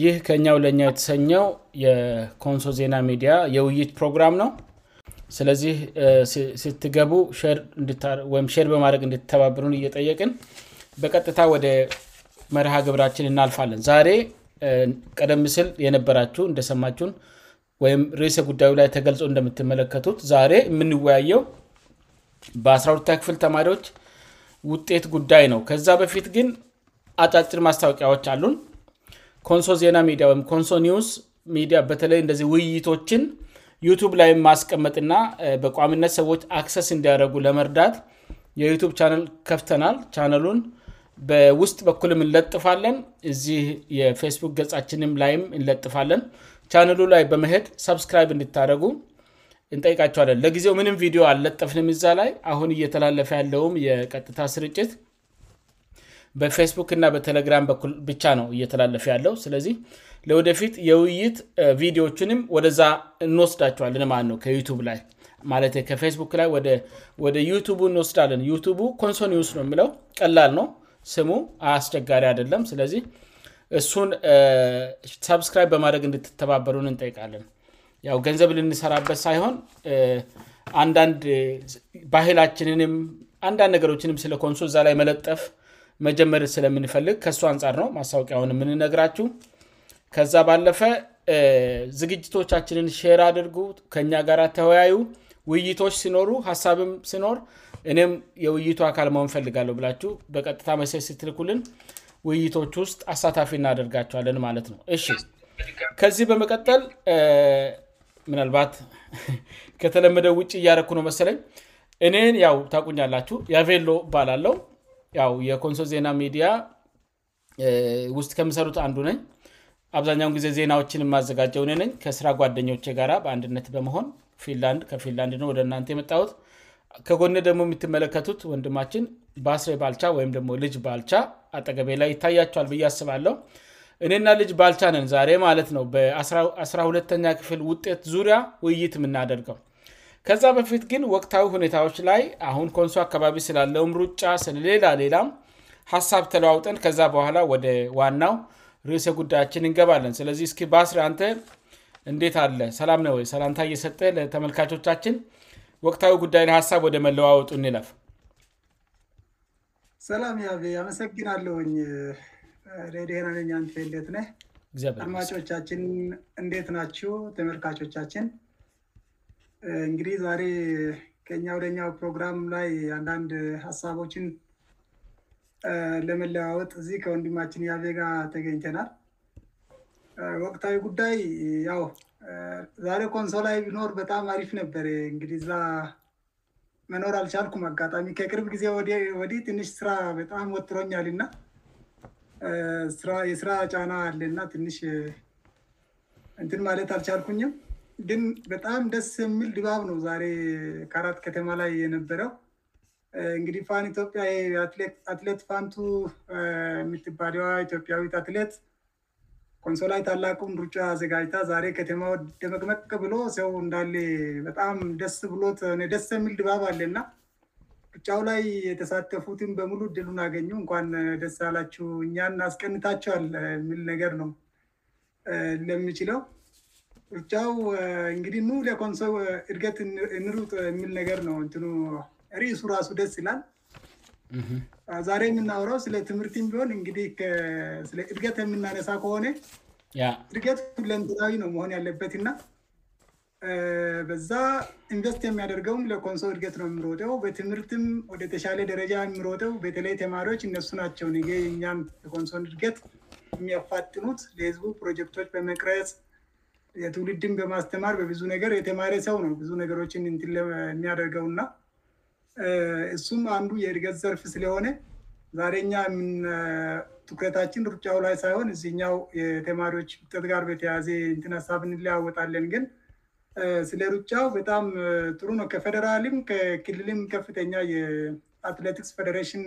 ይህ ከኛው ለእኛው የተሰኘው የኮንሶ ዜና ሚዲያ የውይይት ፕሮግራም ነው ስለዚህ ሲትገቡ ር በማድረግ እንድተባብሩን እየጠየቅን በቀጥታ ወደ መርሃ ግብራችን እናልፋለን ዛሬ ቀደም ስል የነበራች እንደሰማች ወይም ርሰ ጉዳዩ ላይ ተገልጾ እንደምትመለከቱት ዛሬ የምንወያየው በ12 ክፍል ተማሪዎች ውጤት ጉዳይ ነው ከዛ በፊት ግን አጫጭር ማስታወቂያዎች አሉን ኮንሶ ዜና ሚዲያ ወይም ኮንሶ ኒውስ ሚዲያ በተለይ እንደዚህ ውይይቶችን ዩቱብ ላይም ማስቀመጥና በቋሚነት ሰዎች አክሰስ እንዲያደረጉ ለመርዳት የዩቱብ ቻነል ከፍተናል ቻነሉን በውስጥ በኩልም እንለጥፋለን እዚህ የፌስቡክ ገጻችንም ላይም እንለጥፋለን ቻነሉ ላይ በመሄድ ሰብስክራብ እንድታደረጉ እንጠይቃቸዋለን ለጊዜው ምንም ቪዲዮ አልለጠፍንም እዛ ላይ አሁን እየተላለፈ ያለውም የቀጥታ ስርጭት በፌስቡክ እና በቴሌግራም በኩል ብቻ ነው እየተላለፍ ያለው ስለዚ ለወደፊት የውይይት ቪዲዎችንም ወደዛ እንወስዳቸዋል ነ ከዩቱ ላይ ማለ ከፌስክ ላ ወደ ዩቱ እንወስዳለን ዩ ኮንሶ ኒስ ነውየሚለው ቀላል ነው ስሙ አስቸጋሪ አደለም ስለዚህ እሱን ብስክራ በማድረግ እንድትተባበሩን እንጠይቃለን ገንዘብ ልንሰራበት ሳይሆን አንንድ ባህላችንንም አንዳንድ ነገሮችንም ስለ ኮንሶ እዛ ላይ መለጠፍ መጀመር ስለምንፈልግ ከእሱ አንጻር ነው ማሳወቂያውን የምንነግራችሁ ከዛ ባለፈ ዝግጅቶቻችንን ሼር አድርጉ ከእኛ ጋር ተወያዩ ውይይቶች ሲኖሩ ሀሳብም ሲኖር እኔም የውይይቱ አካል መሆን ፈልጋለሁ ብላችሁ በቀጥታ መስት ሲትልኩልን ውይይቶች ውስጥ አሳታፊ እናደርጋቸዋለን ማለት ነውእ ከዚህ በመቀጠል ምባት ከተለመደ ውጭ እያረኩ ነው መሰለኝ እኔን ው ታቁኛላችሁ የቬሎ ባላለው ውየኮንሶል ዜና ሚዲያ ውስጥ ከምሰሩት አንዱ ነኝ አብዛኛውን ጊዜ ዜናዎችን የማዘጋጀውነኝ ከስራ ጓደኞቼ ጋራ በአንድነት በመሆን ከፊንላንድ ነው ወደ እናንተ የመጣሁት ከጎነ ደግሞ የምትመለከቱት ወንድማችን ባስሬ ባልቻ ወይም ደግሞ ልጅ ባልቻ አጠገቤ ላይ ይታያቸዋል ብያስባለሁ እኔና ልጅ ባልቻ ነን ዛሬ ማለት ነው በ1ሁለተኛ ክፍል ውጤት ዙሪያ ውይይት ምናደርገው ከዛ በፊት ግን ወቅታዊ ሁኔታዎች ላይ አሁን ኮንሶ አካባቢ ስላለውም ሩጫ ስለሌላ ሌላም ሀሳብ ተለዋውጠን ከዛ በኋላ ወደ ዋናው ርዕሰ ጉዳያችን እንገባለን ስለዚህ እስኪ በስሬ አንተ እንዴት አለ ሰላም ነወ ሰላምታእየሰጠ ለተመልካቾቻችን ወቅታዊ ጉዳይ ለሀሳብ ወደ መለዋወጡ እንለፍ ሰላም አመሰግናለሁኝ ሬዲና አን ለት ነ አድማጮቻችን እንዴት ናቸው ተመልካቾቻችን እንግዲህ ዛሬ ከእኛደኛው ፕሮግራም ላይ አንዳንድ ሀሳቦችን ለመለዋወጥ እዚ ከወንድማችን የቤጋ ተገኝተናል ወቅታዊ ጉዳይ ያው ዛሬ ኮንሶ ላዊ ቢኖር በጣም አሪፍ ነበር እንግዲዛ መኖር አልቻልኩም አጋጣሚ ከቅርብ ጊዜ ወዲህ ትንሽ ስራ በጣም ወጥሮኛአልእና የስራ ጫና አለንና ትንሽ እንትን ማለት አልቻልኩኝም ግን በጣም ደስ የሚል ድባብ ነው ዛሬ ከአራት ከተማ ላይ የነበረው እንግዲህ ፋን ኢትዮጵያ አትሌት ፋንቱ የሚትባደዋ ኢትዮጵያዊ አትሌት ኮንሶ ላይ ታላቁን ሩጫ ዘጋጅታ ዛሬ ከተማ ደመቅመቅቅ ብሎ ሰው እንዳ በጣም ደስብሎደስ የሚል ድባብ አለ እና ሩጫው ላይ የተሳተፉትን በሙሉ ድሉን አገኙ እንኳን ደስ ያላችው እኛን አስቀንታቸዋል ሚል ነገር ነው ለምችለው እጫው እንግዲህ ን ለኮንሶ እድገት እንሩጥ የሚል ነገር ነው ት ሪሱ ራሱ ደስ ይላል ዛሬ የምናውራው ስለ ትምህርት ቢሆን እንግዲህ ስለ እድገት የምናነሳ ከሆነ እድገት ሁለምትላዊ ነው መሆን ያለበትና በዛ ኢንቨስት የሚያደርገው ለኮንሶ እድገት ነው የሚሮጠው በትምህርት ወደተሻለ ደረጃ የሚሮጠው ቤተለይ ተማሪዎች እነሱ ናቸው እኛም ኮንሶን እድገት የሚያፋጥሙት ለህዝቡ ፕሮጀክቶች በመቅረጽ የትውልድን በማስተማር በብዙ ነገር የተማሪ ሰው ነው ብዙ ነገሮች የሚያደርገው እና እሱም አንዱ የእርገት ዘርፍ ስለሆነ ዛሬኛ ም ትኩረታችን ሩጫው ላይ ሳይሆን እዚህኛው የተማሪዎች ብጠት ጋር በተያዜ እንትንሳብን ሊያወጣለን ግን ስለ ሩጫው በጣም ጥሩ ነው ከፌደራልም ከክልልም ከፍተኛ የአትሌቲክስ ፌደሬሽን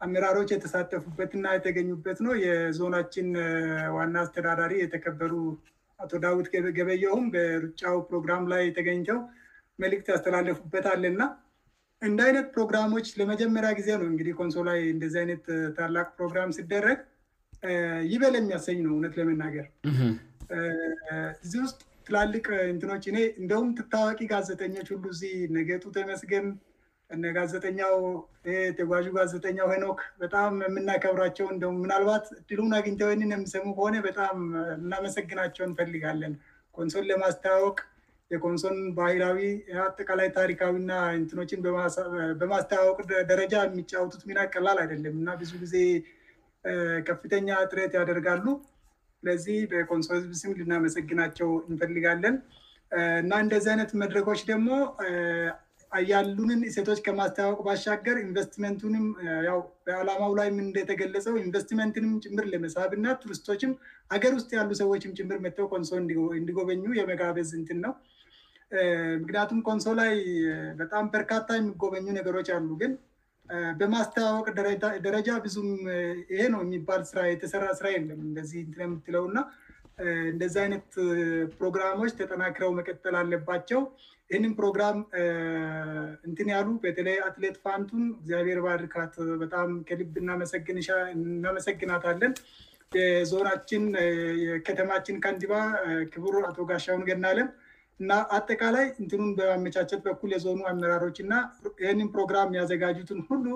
አመራሮች የተሳተፉበትእና የተገኙበት ነው የዞናችን ዋና አስተዳዳሪ የተከበሩ አቶ ዳዊት ገበየውም በሩጫው ፕሮግራም ላይ ተገኝተው መልክት ያስተላለፉበት አለእና እንደ አይነት ፕሮግራሞች ለመጀመሪያ ጊዜ ነው እንግዲህ ኮንሶ ላ እንደዚህ አይነት ታላቅ ፕሮግራም ስደረግ ይህበለ የሚያሰኝ ነው እውነት ለመናገርነው እዚህ ውስጥ ትላልቅ እንትኖች ኔ እንደሁም ትታወቂ ጋዜተኞች ሁሉ እዚ ነገጡ ተመስገን እነጋዜጠኛው ይ ተጓ ጋዜጠኛው ህኖክ በጣም የምናከብራቸው ምናልባት ድሉን አግኝተውንን የሚሰሙ ሆነ በጣም እናመሰግናቸው እንፈልጋለን ኮንሶል ለማስተዋወቅ የኮንሶልን ባህራዊ አጠቃላይ ታሪካዊና ንትኖችን በማስተዋወቅ ደረጃ የሚጫወጡት ሚናቀላል አይደለም እና ብዙ ጊዜ ከፍተኛ ጥረት ያደርጋሉ ስለዚህ በኮንሶል ብስም ልናመሰግናቸው እንፈልጋለን እና እንደዚህ አይነት መድረኮች ደግሞ ያሉንን ሴቶች ከማስተዋወቅ ባሻገር ኢንቨስትመንትንም በዓላማው ላይም እንደተገለጸው ኢንቨስትመንትንም ጭምር ለመሳብእና ቱሪስቶችም ሀገር ውስጥ ያሉ ሰዎችም ጭምር መተው ኮንሶ እንዲጎበኙ የመጋበዝ እንትን ነው ምክንያቱም ኮንሶ ላይ በጣም በርካታ የሚጎበኙ ነገሮች ያሉ ግን በማስተዋወቅ ደረጃ ብዙም ይሄ ነው የሚባል ራ የተሰራ ስራ የለም እ የምትለውእና እንደዚ አይነት ፕሮግራሞች ተጠናክረው መቀጠል አለባቸው ይህን ፕሮግራም እንትን ያሉ በተለይ አትሌት ፋንቱን እግዚአብሔር ባርካት በጣም ከልብ እናመሰግናትለን ዞናችን ከተማችን ከንዲባ ክቡሩ አቶ ጋሻውን ገናለን እና አጠቃላይ እንትኑን በማመቻቸት በኩል የዞኑ አመራሮች እና ይህን ፕሮግራም ያዘጋጁትን ሁሉ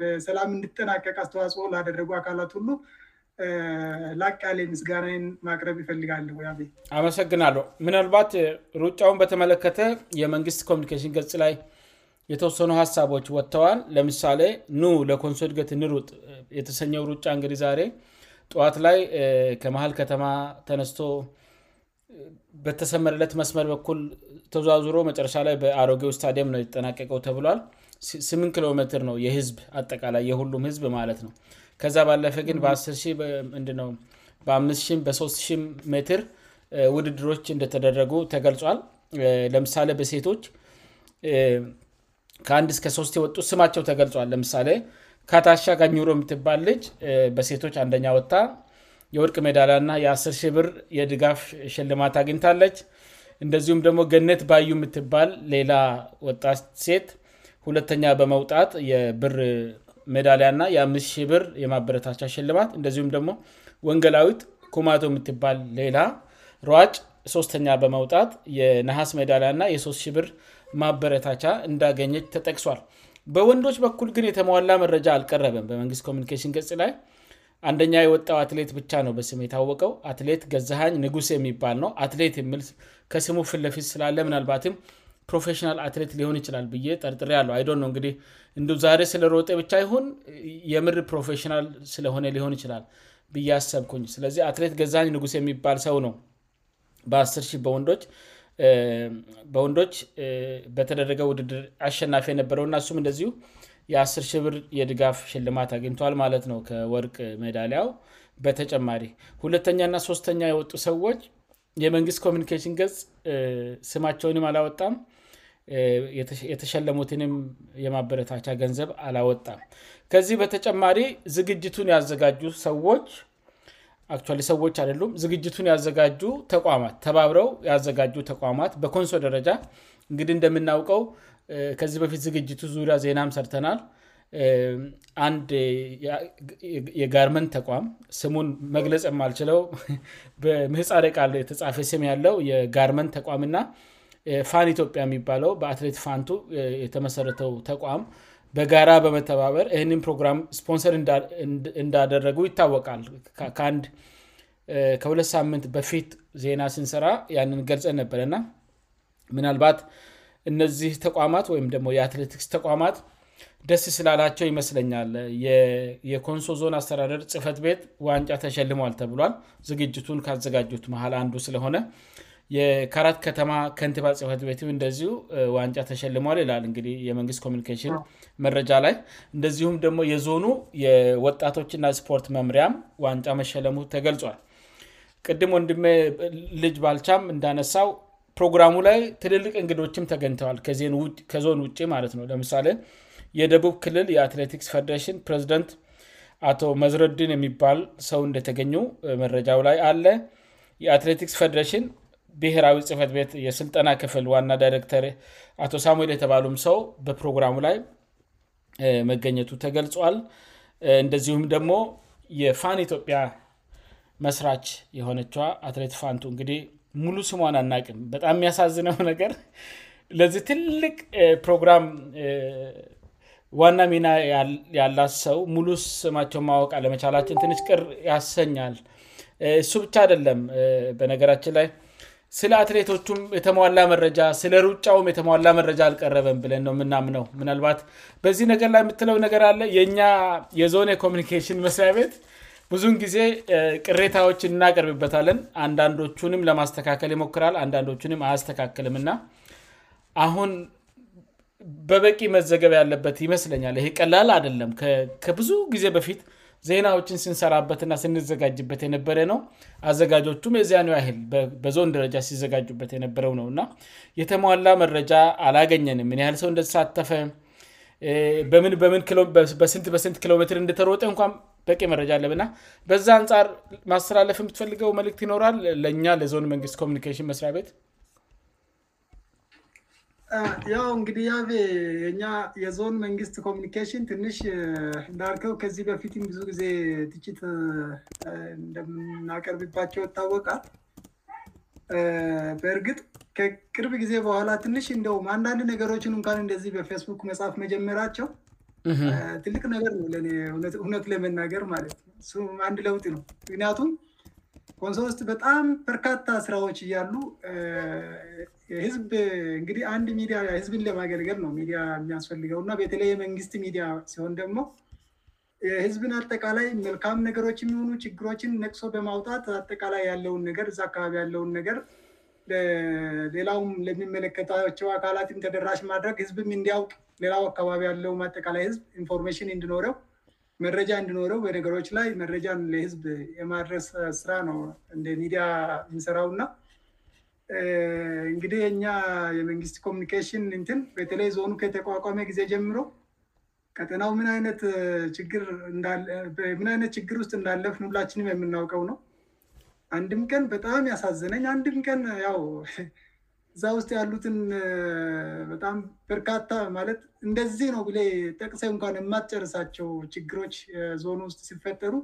በሰላም እንድጠናቀቅ አስተዋጽኦ ላደረጉ አካላት ሁሉ ላቃ ምስጋናን ማቅረብ ይፈልጋለአመሰግናሉ ምናልባት ሩጫውን በተመለከተ የመንግስት ኮሚኒኬሽን ገጽ ላይ የተወሰኑ ሀሳቦች ወጥተዋል ለምሳሌ ኑ ለኮንሶድ ገት ንሩጥ የተሰኘው ሩጫ እንግዲ ዛሬ ጠዋት ላይ ከመሀል ከተማ ተነስቶ በተሰመረለት መስመር በኩል ተዙሮ መጨረሻ ላይ በአሮጌው ስታዲየም ነው የተጠናቀቀው ተብሏል 8 ኪሜት ነው የህዝብ አጠቃላይ የሁሉም ህዝብ ማለት ነው ከዛ ባለፈ ግን በ1በ5በ3 ሜትር ውድድሮች እንደተደረጉ ተገልጿል ለምሳሌ በሴቶች ከአንድ እከ3 የወጡ ስማቸው ተገልጿል ለምሳሌ ከታሻ ጋኝሮ የምትባል ልጅ በሴቶች አንኛ ወታ የወድቅ ሜዳላ እና የ100 ብር የድጋፍ ሽልማት አግኝታለች እንደዚሁም ደግሞ ገነት ባዩ የምትባል ሌላ ወጣት ሴት ሁለተኛ በመውጣት የብር ዳሊያ ና የአት ሺብር የማበረታቻ ሽልማት እንደዚሁም ደግሞ ወንገላዊት ኩማቶ የምትባል ሌላ ሯጭ ሶስተኛ በመውጣት የነሀስ ሜዳሊያእና የ3ት ሺ ብር ማበረታቻ እንዳገኘች ተጠቅሷል በወንዶች በኩል ግን የተሟላ መረጃ አልቀረበም በመንግስት ኮሚኒኬሽን ገጽ ላይ አንደኛ የወጣው አትሌት ብቻ ነው በስም የታወቀው አትሌት ገዛሃኝ ንጉስ የሚባል ነው አትሌት የምል ከስሙ ፍለፊት ስላለ ምናልባትም ፕሮና አትሌት ሊሆን ይችላል ብዬ ጠርጥሬ ለ አይ ነውእንግዲህ ን ዛሬ ስለ ሮጤ ብቻ ይሁን የምር ፕሮፌሽናል ስለሆነ ሊሆን ይችላል ብዬ አሰብኩኝ ስለዚህ አትሌት ገዛኝ ንጉስ የሚባል ሰው ነው በ100 በወንዶች በተደረገ ውድድር አሸናፊ ነበረው እናሱም እደዚ የ10 ሽ ብር የድጋፍ ሽልማት አግኝተል ማለት ነው ከወርቅ ሜዳሊያው በተጨማሪ ሁለተኛና ሶስተኛ የወጡ ሰዎች የመንግስት ኮሚኒኬሽን ገጽ ስማቸውንም አላወጣም የተሸለሙትንም የማበረታቻ ገንዘብ አላወጣም ከዚህ በተጨማሪ ዝግጅቱን ያዘጋጁ ሰዎች ሰዎች አሉም ዝግጅቱን ያዘጋጁ ተቋማት ተባብረው ያዘጋጁ ተቋማት በኮንሶ ደረጃ እንግዲህ እንደምናውቀው ከዚህ በፊት ዝግጅቱ ዙሪያ ዜናም ሰርተናል አን የጋርመንት ተቋም ስሙን መግለጽ የማልችለው በምፃረቃለ የተጻፈ ስም ያለው የጋርመንት ተቋምና ፋን ኢትዮጵያ የሚባለው በአትሌት ፋንቱ የተመሰረተው ተቋም በጋራ በመተባበር እህን ፕሮግራም ስፖንሰር እንዳደረጉ ይታወቃል ከ2 ሳም በፊት ዜና ሲንሰራ ያንን ገልጸን ነበረ ና ምናልባት እነዚህ ተቋማት ወይም ደሞ የአትሌቲክስ ተቋማት ደስ ስላላቸው ይመስለኛል የኮንሶ ዞን አስተዳደር ጽፈት ቤት ዋንጫ ተሸልሟል ተብሏል ዝግጅቱን ካዘጋጁት መል አንዱ ስለሆነ የካራት ከተማ ከንቲባ ጽህፈት ቤትም እንደዚ ዋንጫ ተሸልሟል ይላል እግ የመንግስት ኮሚኒሽን መረጃ ላይ እንደዚሁም ደግሞ የዞኑ የወጣቶችና ስፖርት መምርያም ዋንጫ መሸለሙ ተገልጿል ቅድም ወንድ ልጅ ባልቻም እንዳነሳው ፕሮግራሙ ላይ ትልልቅ እንግዶችም ተገኝተዋል ከዞን ውጭ ማለትነውለምሳሌ የደቡብ ክልል የአትሌክስ ሽን ዚደንት አቶ መዝረድን የሚባል ሰው እንደተገኙ መረጃው ላይ አለ ን ብሔራዊ ጽህፈት ቤት የሥልጠና ክፍል ዋና ዳይረክተር አቶ ሳሙል የተባሉም ሰው በፕሮግራሙ ላይ መገኘቱ ተገልጿል እንደዚሁም ደግሞ የፋን ኢትዮጵያ መስራች የሆነቿ አትሌት ፋንቱ እንግዲህ ሙሉ ስሟን አናቅም በጣም የሚያሳዝነው ነገር ለዚህ ትልቅ ፕሮግራም ዋና ሚና ያላ ሰው ሙሉ ስማቸውን ማወቅ ለመቻላችን ትንች ቅር ያሰኛል እሱ ብቻ አደለም በነገራችን ላይ ስለ አትሌቶቹም የተሟላ መረጃ ስለ ሩጫውም የተሟላ መረጃ አልቀረበም ብለን ነው የምናምነው ምናልባት በዚህ ነገር ላይ የምትለው ነገር አለ የእኛ የዞን የኮሚኒኬሽን መስሪያቤት ብዙን ጊዜ ቅሬታዎችን እናቀርብበታለን አንዳንዶችንም ለማስተካከል ይሞክራል አንዳንዶችንም አያስተካከልም እና አሁን በበቂ መዘገብ ያለበት ይመስለኛል ይሄ ቀላል አደለም ከብዙ ጊዜ በፊት ዜናዎችን ስንሰራበት ና ስንዘጋጅበት የነበረ ነው አዘጋጆቹም የዚያኑ ያህል በዞን ደረጃ ሲዘጋጁበት የነበረው ነው እና የተሟላ መረጃ አላገኘንም ን ያህል ሰው እንደተሳተፈ በምንበም በስንት ኪሎሜት እንደተሮጠ እንኳም በቂ መረጃ አለም ና በዛ አንጻር ማስተላለፍ የምትፈልገው መልክት ይኖራል ለእኛ ለዞን መንግስት ኮሚኒሽን መስሪያ ቤት ያው እንግዲህ ያ እኛ የዞን መንግስት ኮሚኒኬሽን ትንሽ እንዳልከው ከዚህ በፊት ብዙ ጊዜ ትጭት እንደምናቀርብባቸው ይታወቃል በእርግጥ ከቅርብ ጊዜ በኋላ ትንሽ እንደም አንዳንድ ነገሮችን እንኳን እንደዚህ በፌስቡክ መጽሐፍ መጀመራቸው ትልቅ ነገር ነው ለ እውነት ለመናገር ማለት ነውአንድ ለውጥ ነው ምክንያቱም ኮንሰር ውስጥ በጣም በርካታ ስራዎች እያሉ ህዝብእንግዲህ አንድ ሚዲህዝብን ለማገልገል ነው ሚዲያ የሚያስፈልገውእና ቤተለይ የመንግስት ሚዲያ ሲሆን ደግሞ ህዝብን አጠቃላይ መልካም ነገሮች የሚሆኑ ችግሮችን ነቅሶ በማውጣት አጠቃላይ ያለውን ነገር እዛ አካባቢ ያለውን ነገር ሌላውም ለሚመለከተቸው አካላት ተደራሽ ማድረግ ህዝብ እንዲያውቅ ሌላው አካባቢ ያለውም አጠቃላይ ህዝብ ኢንፎርሜሽን እንድኖረው መረጃ እንድኖረው በነገሮች ላይ መረጃን ለህዝብ የማድረስ ስራ ነው እንደሚዲያ የንሰራውና እንግዲህ እኛ የመንግስት ኮሚኒኬሽን ንትን በተለይ ዞኑ ከተቋቋመ ጊዜ ጀምሮ ከጠናው ምን አይነት ችግር ውስጥ እንዳለፍን ሁላችንም የምናውቀው ነው አንድም ቀን በጣም ያሳዘነኝ አንድም ቀን ያው እዛ ውስጥ ያሉትን በጣም በርካታ ማለት እንደዚህ ነው ብላ ጠቅሰ እንኳን የማጨረሳቸው ችግሮች ዞኑ ውስጥ ሲፈጠሩ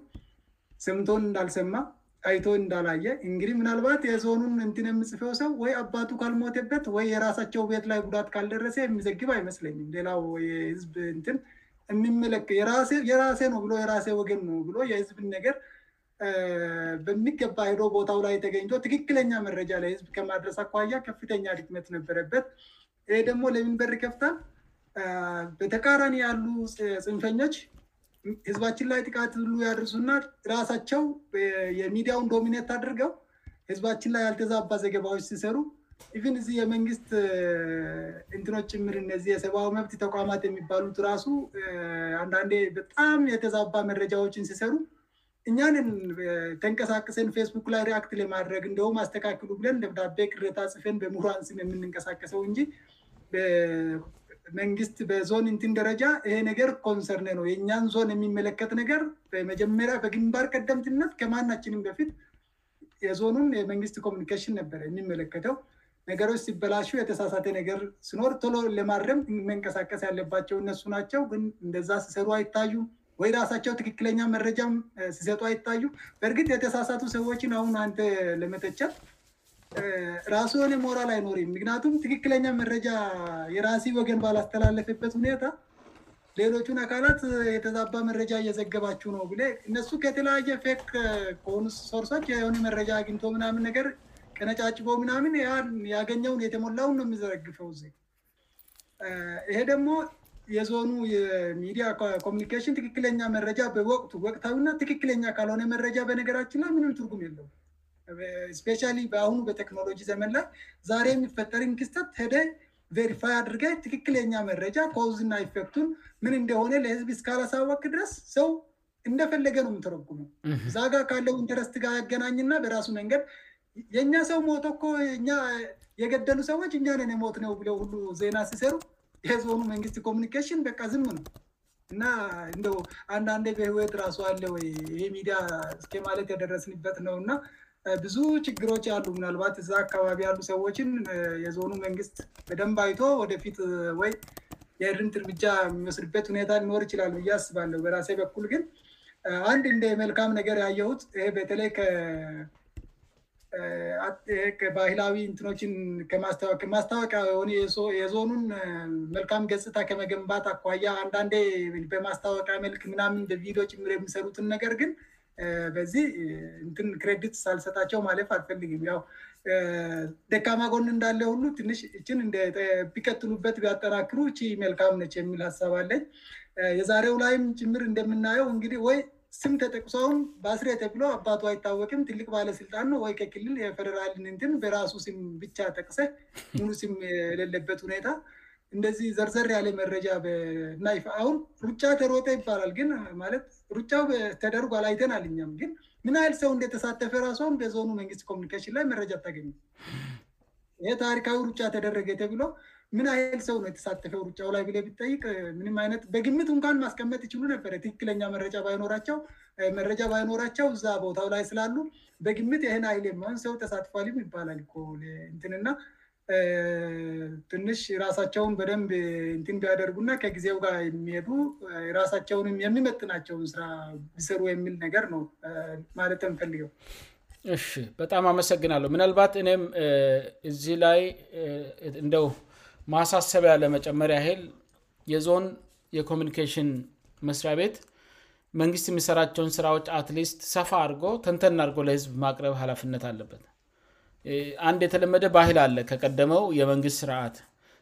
ስምቶን እንዳልሰማ አይቶ እንዳላየ እንግዲህ ምናልባት የዞኑን እንትን የምጽፈው ሰው ወይ አባቱ ካልሞትበት ወይ የራሳቸው ቤት ላይ ጉዳት ካልደረሰ የሚዘግብ አይመስለኝም ሌላውህዝብ ትን የሚመለክ የራሴ ነው ብ የራሴ ወገን ነው ብሎ የህዝብን ነገር በሚገባ ሄዶ ቦታው ላይ የተገኝቶ ትክክለኛ መረጃ ላይህዝብ ከማድረስ አኳያ ከፍተኛ ድክመት ነበረበት ይሄ ደግሞ ለምንበር ከፍታል በተቃራኒ ያሉ ፅንፈኞች ህዝባችን ላይ ጥቃት ሉ ያደርሱና ራሳቸው የሚዲያውን ዶሚነት አደርገው ህዝባችን ላይ ያልተዛባ ዘገባዎች ሲሰሩ ኢቨን እዚህ የመንግስት እንትኖች ጭምር እነዚህ የሰብአዊ መብት ተቋማት የሚባሉት ራሱ አንዳንዴ በጣም የተዛባ መረጃዎችን ሲሰሩ እኛንን ተንቀሳቀሰን ፌስቡክ ላይ ሪክት ለማድረግ እንደሁም አስተካክሉ ብለን ደብዳቤ ክረታ ጽፈን በምሁራን ስም የምንንቀሳቀሰው እንጂ መንግስት በዞንእንትን ደረጃ ይሄ ነገር ኮንሰርኔ ነው የእኛን ዞን የሚመለከት ነገር በመጀመሪያ በግንባር ቀደምትነት ከማናችንም በፊት የዞኑን የመንግስት ኮሚኒኬሽን ነበር የሚመለከተው ነገሮች ሲበላሹ የተሳሳተ ነገር ሲኖር ቶሎ ለማድረም መንቀሳቀስ ያለባቸው እነሱ ናቸው ግን እንደዛ ሲሰሩ አይታዩ ወይ ራሳቸው ትክክለኛ መረጃም ሲሰጡ አይታዩ በእርግጥ የተሳሳቱ ሰዎችን አሁን አንተ ለመጠጨት ራሱ የሆነ ሞራል አይኖር ምክንያቱም ትክክለኛ መረጃ የራሲ ወገን ባላስተላለፈበት ሁኔታ ሌሎቹን አካላት የተዛባ መረጃ እየዘገባችው ነው ብ እነሱ ከተለያየ ፌክ ኑ ሶርሶች የሆነ መረጃ አግኝቶ ምናምን ነገር ከነጫጭበው ምናምን ን ያገኘውን የተሞላውን ነው የሚዘረግፈው ዜ ይሄ ደግሞ የዞኑ የሚዲያ ኮሚኒኬሽን ትክክለኛ መረጃ በወቅቱ ወቅታዊና ትክክለኛ ካሆነ መረጃ በነገራችን ላይ ምንም ትርጉም የለው ስፔሻሊ በአሁኑ በቴክኖሎጂ ዘመን ላይ ዛሬ የሚፈጠርን ክስተት ሄደ ሪፋይ አድርገ ትክክል የኛ መረጃ ኮዝና ኤፌክቱን ምን እንደሆነ ለህዝብ ስካላሳ ወክ ድረስ ሰው እንደፈለገ ነውምተረጉሙው እዛ ጋ ካለው እንደረስትጋ ያገናኝና በራሱ መንገድ የኛ ሰው ሞቶ ኮ እ የገደሉ ሰዎች እኛነ ሞት ነው ብለው ሁሉ ዜና ሲሰሩ የህዞኑ መንግስት ኮሚኒኬሽን በቃ ዝም ነው እና አንዳን በህወት ራሱ አለወ ይ ሚዲያ እማለት ያደረስንበት ነውእና ብዙ ችግሮች አሉ ምናልባት እዛ አካባቢ ያሉ ሰዎችን የዞኑ መንግስት በደንብ አይቶ ወደፊት ወይ የእርንት እርምጃ የሚወስድበት ሁኔታ ሊኖር ይችላል እያስባለሁ በራሴ በኩል ግን አንድ እንዴ መልካም ነገር ያየሁት ይ በተለይ ከባህላዊ እንትኖችን ማስታወቂያ ሆየዞኑን መልካም ገጽታ ከመገንባት አኳያ አንዳንዴ በማስታወቂያ መልክ ምናምን በቪዲዮ ጭምር የሚሰሩትን ነገር ግን በዚህ እንትን ክሬዲት አልሰጣቸው ማለፍ አትፈልግም ያው ደካማ ጎን እንዳለ ሁሉ ትንሽ እችን ቢቀጥሉበት ቢያጠናክሩ እቺ መልካም ነች የሚል ሀሳብአለን የዛሬው ላይም ጭምር እንደምናየው እንግዲህ ወይ ስም ተጠቅሰውን በአስሬ ተብሎ አባቱ አይታወቅም ትልቅ ባለስልጣን ወይ ከክልል የፌደራልን ንትን በራሱ ስም ብቻ ተቅሰ ምሉ ስም የሌለበት ሁኔታ እንደዚህ ዘርዘር ያለ መረጃ ናይአሁን ሩጫ ተሮጠ ይባላል ግን ማለት ሩጫው ተደርጓላ አይተናአልኛም ግን ምን አይል ሰው እንደተሳተፈ ራሷን በዞኑ መንግስት ኮሚኒኬሽን ላይ መረጃ ታገኙ ይህ ታሪካዊ ሩጫ ተደረገ ብሎ ምን አይል ሰው ነው የተሳተፈው ሩጫው ላይ ብ ቢጠይቅ ምንም አይነት በግምት እንኳን ማስቀመጥ ይችሉ ነበር ትክክለኛ መረጃ ባይኖራቸው መረጃ ባይኖራቸው እዛ ቦታው ላይ ስላሉ በግምት ይህን አይል ማሆን ሰው ተሳትፏልም ይባላል እትንና ትንሽ የራሳቸውን በደንብ እንት እንዲያደርጉእና ከጊዜው ጋር የሚሄዱ የራሳቸውንም የሚመጥናቸውን ስራ ቢሰሩ የሚል ነገር ነው ማለት የሚፈልው በጣም አመሰግናለሁ ምናልባት እኔም እዚህ ላይ እንው ማሳሰቢ ያለመጨመሪያ ያህል የዞን የኮሚኒኬሽን መስሪያ ቤት መንግስት የሚሰራቸውን ስራዎ አትሊስት ሰፋ አርጎ ተንተና አርጎ ለህዝብ ማቅረብ ሀላፍነት አለበት አንድ የተለመደ ባህል አለ ከቀደመው የመንግስት ስርዓት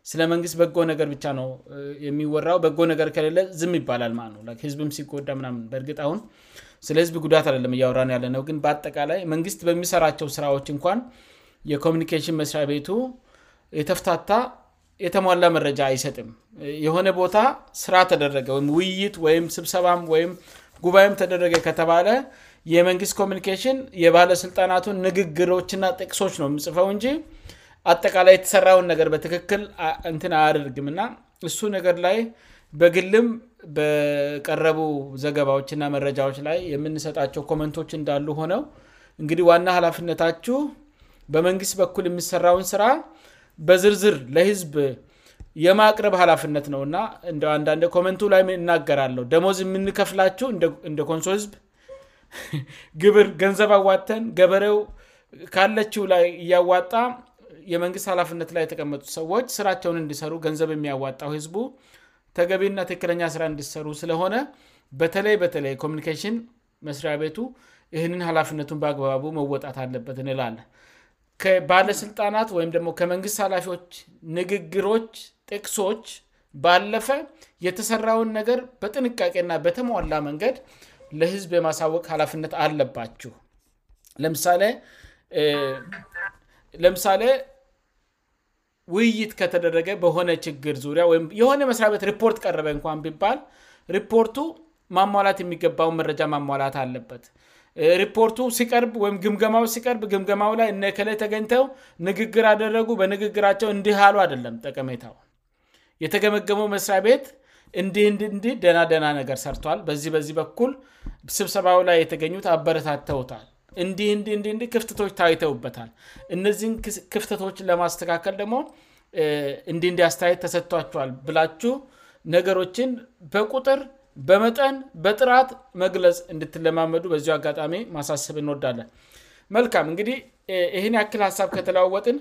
ስለ መንግስት በጎ ነገር ብቻ ነው የሚወራው በጎ ነገር ከሌለ ዝም ይባላል ዝብ ሲጎዳ ምምንበእርግ ሁን ስለ ህዝብ ጉዳት አለም እያወራው ያለነው ግን በጠቃላይ መንግስት በሚሰራቸው ሥራዎች እንኳን የኮሚኒኬሽን መስሪያ ቤቱ የተፍታታ የተሟላ መረጃ አይሰጥም የሆነ ቦታ ስራ ተደረገ ወም ውይይት ወይም ስብሰባም ወይም ጉባኤም ተደረገ ከተባለ የመንግስት ኮሚኒኬሽን የባለሥልጣናቱን ንግግሮችእና ጥቅሶች ነው የምጽፈው እንጂ አጠቃላይ የተሰራውን ነገር በትክክል እንትን አያደርግም ና እሱ ነገር ላይ በግልም በቀረቡ ዘገባዎችና መረጃዎች ላይ የምንሰጣቸው ኮመንቶች እንዳሉ ሆነው እንግዲህ ዋና ሀላፍነታችሁ በመንግስት በኩል የሚሰራውን ስራ በዝርዝር ለህዝብ የማቅረብ ሀላፍነት ነው እና እንደንዳን ኮመንቱ ላይ እናገራለሁ ደሞዝ የምንከፍላችው እንደ ንሶ ግብር ገንዘብ አዋተን ገበሬው ካለችው ላይ እያዋጣ የመንግስት ኃላፍነት ላይ የተቀመጡ ሰዎች ስራቸውን እንዲሰሩ ገንዘብ የሚያዋጣው ህዝቡ ተገቢእና ትክክለኛ ስራ እንዲሰሩ ስለሆነ በተለይ በተለይ ኮሚኒኬሽን መስሪያ ቤቱ ይህንን ሃላፍነቱን በአግባቡ መወጣት አለበትን ላለ ከባለሥልጣናት ወይም ደሞ ከመንግስት ኃላፊዎች ንግግሮች ቅሶች ባለፈ የተሰራውን ነገር በጥንቃቄና በተሟላ መንገድ ለህዝብ የማሳወቅ ሀላፍነት አለባችሁ ለምሳሌ ውይይት ከተደረገ በሆነ ችግር ዙሪያ ወ የሆነ መስሪያቤት ሪፖርት ቀረበ እንኳን ቢባል ሪፖርቱ ማሟላት የሚገባውን መረጃ ማሟላት አለበት ሪፖርቱ ሲቀርብ ወይም ግምገማው ሲቀርብ ግምገማው ላይ ላ ተገኝተው ንግግር ያደረጉ በንግግራቸው እንዲህ አሉ አደለም ጠቀሜታው የተገመገመው መስሪያቤት እንዲህ እንንዲ ደና ደና ነገር ሰርተል በዚህ በዚህ በኩል ስብሰባ ላይ የተገኙት አበረታት ተውታል እንዲእን ክፍተቶች ታይተውበታል እነዚህ ክፍተቶችን ለማስተካከል ደግሞ እንዲእንዲ አስተያየት ተሰጥቷቸዋል ብላችሁ ነገሮችን በቁጥር በመጠን በጥራት መግለጽ እንድትለማመዱ በዚ አጋጣሚ ማሳስብ እንወዳለን መልም እንግዲህ ይህን ያክል ሀሳብ ከተለዋወጥን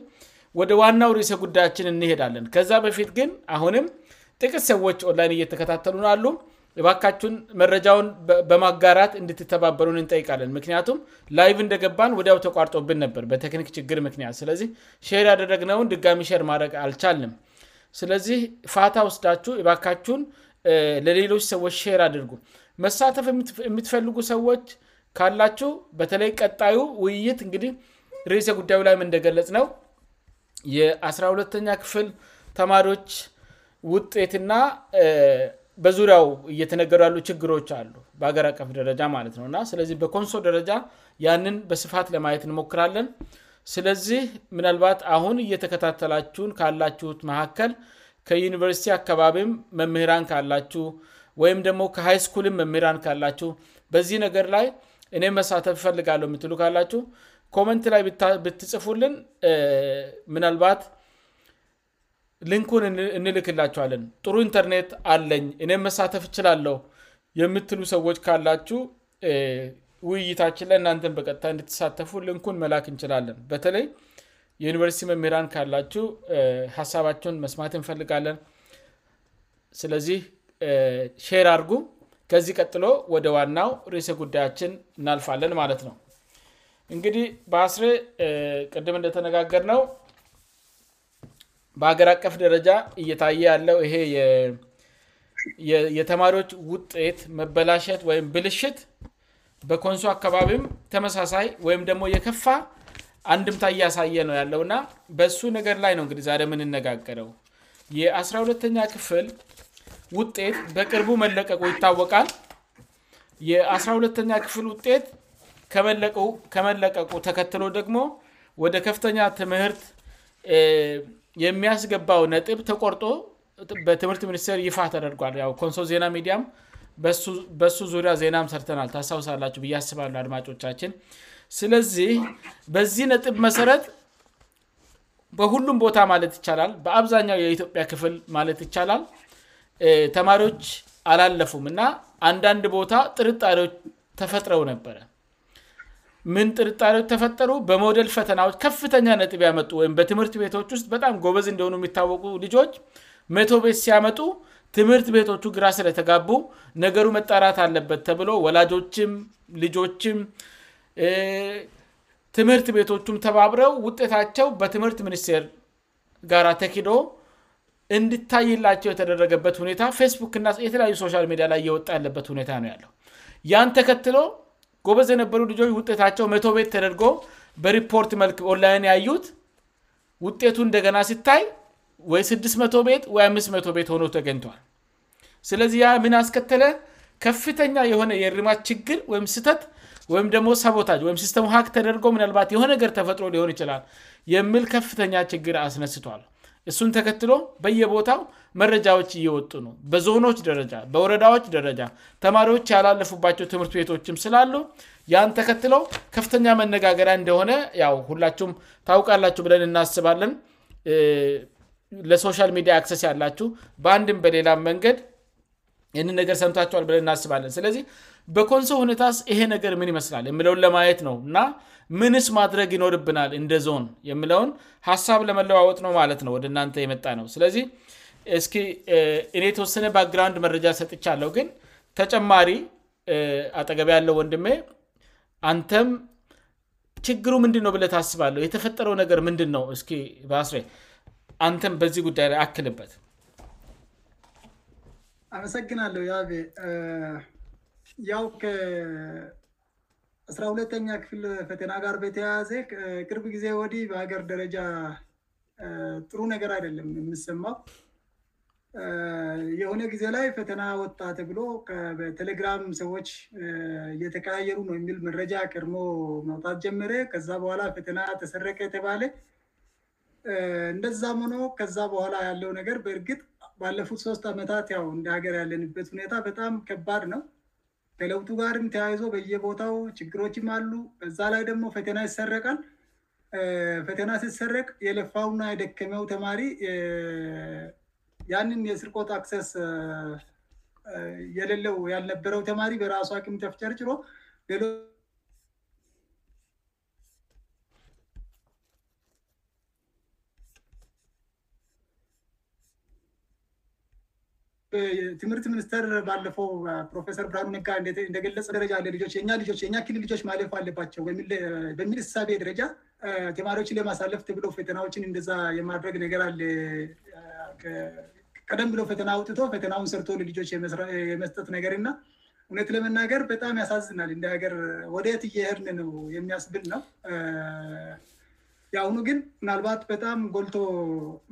ወደ ዋናው ሪሰ ጉዳያችን እንሄዳለን ከዛ በፊት ግን አሁንም ጥቂት ሰዎች ኦንላይን እየተከታተሉን አሉ ባካችሁን መረጃውን በማጋራት እንድትተባበሩንጠይቃለን ምክንያቱም ላይ እንደገባን ወዲያው ተቋርጦብን ነበር በቴክኒክ ችግር ምክንያት ስለዚህ ር ያደረግ ነውን ድጋሚ ር ማድረግ አልቻልም ስለዚህ ፋታ ውስዳችሁ ባካችሁን ለሌሎች ሰዎች ር አድርጉ መሳተፍ የሚትፈልጉ ሰዎች ካላችሁ በተለይ ቀጣዩ ውይይት እንግዲ ሬሰ ጉዳዩ ላይም እንደገለጽ ነው የ12ተኛ ክፍል ተማሪዎች ውጤትእና በዙሪያው እየተነገሩ ያሉ ችግሮች አሉ በአገር አቀፍ ደረጃ ማለት ነውእና ስለዚህ በኮንሶል ደረጃ ያንን በስፋት ለማየት እንሞክራለን ስለዚህ ምናልባት አሁን እየተከታተላችሁን ካላችሁት መካከል ከዩኒቨርሲቲ አካባቢም መምህራን ካላችሁ ወይም ደግሞ ከሃይ ስኩልም መምህራን ካላችሁ በዚህ ነገር ላይ እኔ መሳተፍ እፈልጋለሁ የምትሉ ካላችሁ ኮመንት ላይ ብትጽፉልን ምናባት ልንኩን እንልክላችኋለን ጥሩ ኢንተርኔት አለኝ እኔም መሳተፍ እችላለሁ የምትሉ ሰዎች ካላችሁ ውይይታችን ላይ እናንተን በጥታይ እንድተሳተፉ ልንኩን መላክ እንችላለን በተለይ የዩኒቨርሲቲ መምሄራን ካላችው ሀሳባችን መስማት እንፈልጋለን ስለዚህ ሼር አርጉም ከዚህ ቀጥሎ ወደ ዋናው ርሰ ጉዳያችን እናልፋለን ማለት ነው እንግዲህ በአስሬ ቅድም እንደተነጋገር ነው በሀገራ አቀፍ ደረጃ እየታየ ያለው ይሄ የተማሪዎች ውጤት መበላሸት ወይም ብልሽት በኮንሶ አካባቢም ተመሳሳይ ወይም ደሞ የከፋ አንድምታ እያሳየ ነው ያለውእና በሱ ነገር ላይ ነው እግዲዛ ምንነጋገረው የ12ተኛ ክፍል ውጤት በቅርቡ መለቀቁ ይታወቃል የ12ተኛ ክፍል ውጤት ከመለቀቁ ተከትሎ ደግሞ ወደ ከፍተኛ ትምህርት የሚያስገባው ነጥብ ተቆርጦ በትምህርት ሚኒስቴር ይፋ ተደርጓል ኮንሶ ዜና ሚዲያም በእሱ ዙሪያ ዜናም ሰርተናል ታስታውሳላቸሁ ብያስባሉ አድማጮቻችን ስለዚህ በዚህ ነጥብ መሰረት በሁሉም ቦታ ማለት ይቻላል በአብዛኛው የኢትዮጵያ ክፍል ማለት ይቻላል ተማሪዎች አላለፉም እና አንዳንድ ቦታ ጥርጣሪዎች ተፈጥረው ነበረ ምን ጥርጣሪዎች ተፈጠሩ በሞደል ፈተናዎች ከፍተኛ ነጥብ ያመጡ ወይምበትምህርት ቤቶች ስጥ በጣም ጎበዝ እንዲሆኑ የሚታወቁ ልጆች ሜቶቤስ ሲያመጡ ትምህርት ቤቶቹ ግራ ስለተጋቡ ነገሩ መጣራት አለበት ተብሎ ወላጆችም ልጆችም ትምህርት ቤቶቹም ተባብረው ውጤታቸው በትምህርት ሚኒስቴር ጋር ተኪዶ እንድታይላቸው የተደረገበት ሁኔ ፌክናየተለዩሶልሚዲላይ እወ ያለበት ነው ጎበዝ የነበሩ ልጆች ውጤታቸው መ0 ቤት ተደርጎ በሪፖርት መልክ ላን ያዩት ውጤቱ እንደገና ሲታይ ወ 600ቤት 500ቤት ሆኖ ተገኝቷል ስለዚህ ያ ምን አስከተለ ከፍተኛ የሆነ የርማ ችግር ወይም ስህተት ወይም ደግሞ ሰቦታጅ ወም ሲስተሙ ሀ ተደርጎ ምናልባት የሆነ ገር ተፈጥሮ ሊሆን ይችላል የምል ከፍተኛ ችግር አስነስቷል እሱን ተከትሎ በየቦታው መረጃዎች እየወጡ ነው በዞኖች ደረጃ በወረዳዎች ደረጃ ተማሪዎች ያላለፉባቸው ትምህርት ቤቶችም ስላሉ ያን ተከትሎ ከፍተኛ መነጋገሪያ እንደሆነ ው ሁላችሁም ታውቃላችሁ ብለን እናስባለን ለሶሻል ሚዲያ አክሰስ ያላችሁ በአንድም በሌላም መንገድ ይንን ነገር ሰምቷቸዋል ብለን እናስባለን ስለዚህ በኮንሶ ሁኔታስ ይሄ ነገር ምን ይመስላል የምለውን ለማየት ነው እና ምንስ ማድረግ ይኖርብናል እንደ ዞን የሚለውን ሀሳብ ለመለዋወጥ ነው ማለት ነው ወደ እናንተ የመጣ ነው ስለዚህ እስ እኔ የተወሰነ ባግራድ መረጃ ሰጥቻለሁ ግን ተጨማሪ አጠገቢ ያለው ወንድም አንተም ችግሩ ምንድን ነው ብለ ታስባለሁ የተፈጠረው ነገር ምንድን ነው እስ ባስሬ አንተም በዚህ ጉዳይ ላይ አክልበት አመሰግናለሁ አስራ ሁለተኛ ክፍል ፈተና ጋር በተያያዘ ቅርብ ጊዜ ወዲህ በሀገር ደረጃ ጥሩ ነገር አይደለም የምሰማው የሆነ ጊዜ ላይ ፈተና ወጣ ብሎ በቴሌግራም ሰዎች እየተቀያየሩ ነው የሚል መረጃ ቅድሞ መውጣት ጀመረ ከዛ በኋላ ፈተና ተሰረቀ የተባለ እንደዛመሆኖ ከዛ በኋላ ያለው ነገር በእርግጥ ባለፉት ሶስት ዓመታት ያው እንደሀገር ያለንበት ሁኔታ በጣም ከባድ ነው ከለውቱ ጋርም ተያይዞ በየቦታው ችግሮችም አሉ በዛ ላይ ደግሞ ፈተና ይሰረቃን ፈተና ሲሰረቅ የለፋው ና የደከመው ተማሪ ያንን የስርቆት አክሰስ የሌለው ያልነበረው ተማሪ በራሱ አም ተፍጨርጭሮሎ ትምህርት ሚኒስተር ባለፈው ፕሮፌሰር ብርሃም ነጋ እንደገለጽ ደረጃ ያለ ልጆች የ ልጆ የኛ ክልል ልጆች ማለፍ አለባቸው በሚል ተሳቤ ደረጃ ተማሪዎችን ለማሳለፍብሎ ፈተናዎችን እንደዛ የማድረግ ነገር አለ ቀደም ብለ ፈተና አውጥቶ ፈተናውን ሰርቶልጆች የመስጠት ነገር እና እሁነት ለመናገር በጣም ያሳዝናል እንዲሀገር ወደ ትየህርንነው የሚያስብል ነው የአሁኑ ግን ምናልባት በጣም ጎልቶ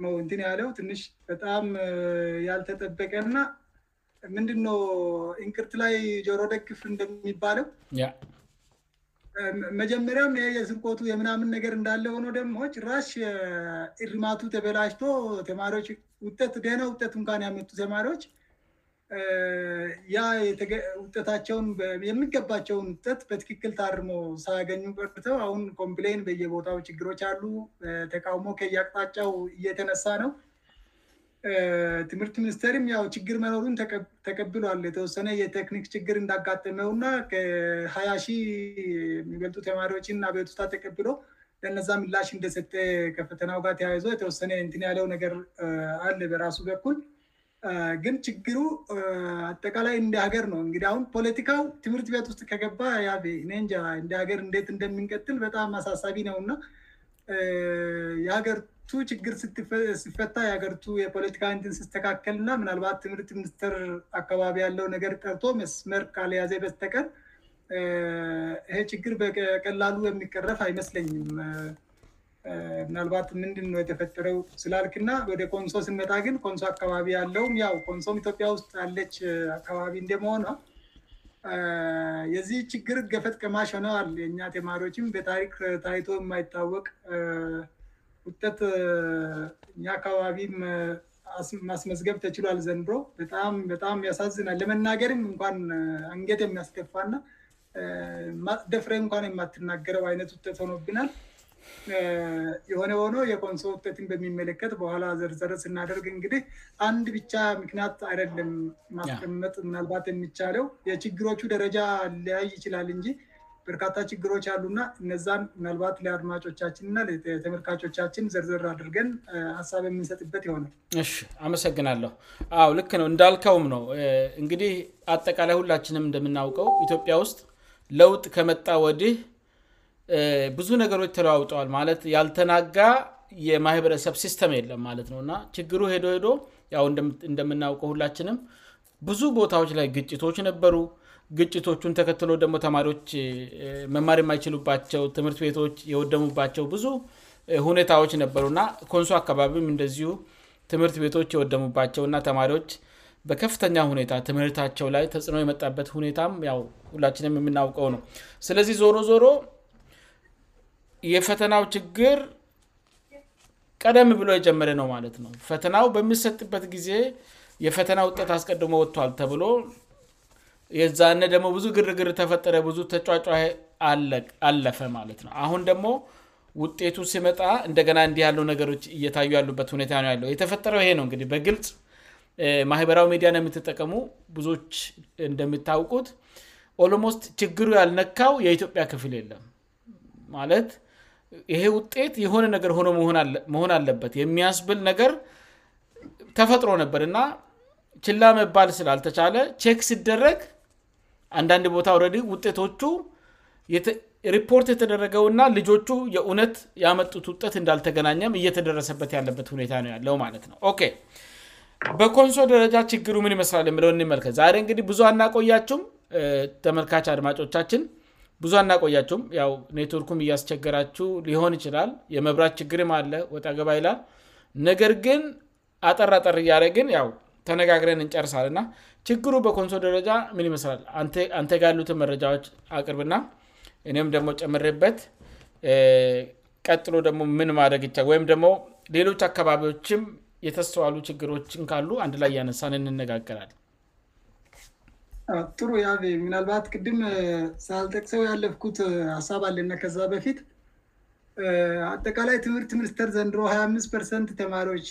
ነው እንትን ያለው ትንሽ በጣም ያልተጠበቀእና ምንድኖ እንቅርት ላይ ጆሮ ደግፍ እንደሚባለው መጀመሪያም የስርቆቱ የምናምን ነገር እንዳለ ሆነው ደሞች ራሽ እርማቱ ተበላጅቶ ተማሪዎች ደህና ውጠት እንኳን ያመጡ ተማሪዎች ያ ውጠታቸውን የሚገባቸውን ውጠት በትክክል ታርሞ ሳያገኙ በርተው አሁን ኮምፕሌን በየቦታው ችግሮች አሉ ተቃውሞ ከያቅጣጫው እየተነሳ ነው ትምህርት ሚኒስተርም ያው ችግር መኖሩን ተቀብሏለ የተወሰነ የቴክኒክ ችግር እንዳጋጠመው እና ከሀ የሚገልጡ ተማሪዎችን አቤት ታ ተቀብሎ ለነዛ ምላሽ እንደሰጠ ከፈተናው ጋር ተያይዞ የተወሰነ ን ያለው ነገር አለ በራሱ በኩል ግን ችግሩ አጠቃላይ እንዲ ሀገር ነው እንግዲ አሁን ፖለቲካው ትምህርት ቤት ውስጥ ከገባ ያኔእንጃ እንዲ ሀገር እንዴት እንደምንቀጥል በጣም አሳሳቢ ነው እና የሀገርቱ ችግር ሲፈታ የሀገርቱ የፖለቲካንድን ስተካከል ና ምናልባት ትምህርት ሚኒስትር አካባቢ ያለው ነገር ጠርቶ መስመር ካልያዘ በስተቀር ይሄ ችግር በቀላሉ የሚቀረፍ አይመስለኝም ምናልባት ምንድን ነ የተፈጠረው ስላልክና ወደ ኮንሶ ስንመጣ ግን ኮንሶ አካባቢ ያለውም ያው ኮንሶም ኢትዮጵያ ውስጥ ያለች አካባቢ እንደመሆኗ የዚህ ችግር ገፈጥ ቀማሽ ሆነዋል የእኛ ተማሪዎችም በታሪክ ታይቶ የማይታወቅ ውጠት እኛ አካባቢ ማስመዝገብ ተችሏል ዘንብሮ በጣም ያሳዝናል ለመናገርም እንኳን አንጌት የሚያስደፋእና ደፍሬ እንኳን የማትናገረው አይነት ውጠት ሆኖብናል የሆነ ሆኖ የኮንሶ ውጤትን በሚመለከት በኋላ ዘርዘር ስናደርግ እንግዲህ አንድ ብቻ ምክንያት አይደለም ማስቀመጥ ምናልባት የሚቻለው የችግሮቹ ደረጃ ሊያይ ይችላል እንጂ በርካታ ችግሮች አሉና እነዛም ምናልባት ለአድማጮቻችንና ለተመርካቾቻችን ዘርዘር አድርገን ሀሳብ የምንሰጥበት የሆነው እ አመሰግናለሁ አው ልክ ነው እንዳልከውም ነው እንግዲህ አጠቃላይ ሁላችንም እንደምናውቀው ኢትዮጵያ ውስጥ ለውጥ ከመጣ ወዲህ ብዙ ነገሮች ተለዋውጠዋል ማለት ያልተናጋ የማህበረሰብ ሲስተም የለም ማለት ነውእና ችግሩ ሄዶ ሄዶ እንደምናውቀው ሁላችንም ብዙ ቦታዎች ላይ ግጭቶች ነበሩ ግጭቶቹን ተከትሎ ደግሞ ተማሪዎች መማር የማይችሉባቸው ትምህርት ቤቶች የወደሙባቸው ብዙ ሁኔታዎች ነበሩ እና ኮንሱ አካባቢም እንደዚሁ ትምህርት ቤቶች የወደሙባቸውእና ተማሪዎች በከፍተኛ ሁኔታ ትምህርታቸው ላይ ተጽዕኖ የመጣበት ሁኔታምሁላችንም የምናውቀው ነውስለዚዞሮዞሮ የፈተናው ችግር ቀደም ብሎ የጀመረ ነው ማለት ነው ፈተናው በምሰጥበት ጊዜ የፈተና ውጤት አስቀድሞ ወጥተል ተብሎ የዛነ ደግሞ ብዙ ግርግር ተፈጠረ ብዙ ተጫጫ አለፈ ማለት ነው አሁን ደግሞ ውጤቱ ሲመጣ እንደገና እንዲ ያሉ ነገሮች እየታዩ ያሉበት ሁኔታ ነው ያለው የተፈጠረው ይሄ ነው እግዲህ በግልጽ ማህበራዊ ሚዲያው የምትጠቀሙ ብዙዎች እንደሚታውቁት ኦሎሞስት ችግሩ ያልነካው የኢትዮጵያ ክፍል የለም ይሄ ውጤት የሆነ ነገር ሆኖ መሆን አለበት የሚያስብል ነገር ተፈጥሮ ነበርእና ችላ መባል ስላልተቻለ ክ ሲደረግ አንዳንድ ቦታ ረድ ውጤቶቹ ሪፖርት የተደረገውና ልጆቹ የእውነት ያመጡት ውጤት እንዳልተገናኘም እየተደረሰበት ያለበት ሁኔታ ነው ያለው ማለት ነው በኮንሶ ደረጃ ችግሩ ምን ይመስላል የለው ንመልከት ዛሬ እንግዲህ ብዙ እናቆያችም ተመልካች አድማጮቻችን ብዙ እና ቆያችሁም ኔትወርኩም እያስቸገራችው ሊሆን ይችላል የመብራት ችግርም አለ ወጣገባ ይላል ነገር ግን አጠር አጠር እያረግን ተነጋግረን እንጨርሳል እና ችግሩ በኮንሶል ደረጃ ምን ይመስላል አንተ ጋሉትን መረጃዎች አቅርብና እኔም ደግሞ ጨምሬበት ቀጥሎ ደሞ ምን ማድግ ይቻል ወይም ደግሞ ሌሎች አካባቢዎችም የተስተዋሉ ችግሮችን ካሉ አንድ ላይ እያነሳን እንነጋገራል ጥሩ ያ ምናልባት ቅድም ስልጠቅ ሰው ያለፍኩት ሀሳብ አለና ከዛ በፊት አጠቃላይ ትምህርት ሚኒስትር ዘንድሮ 25ርት ተማሪዎች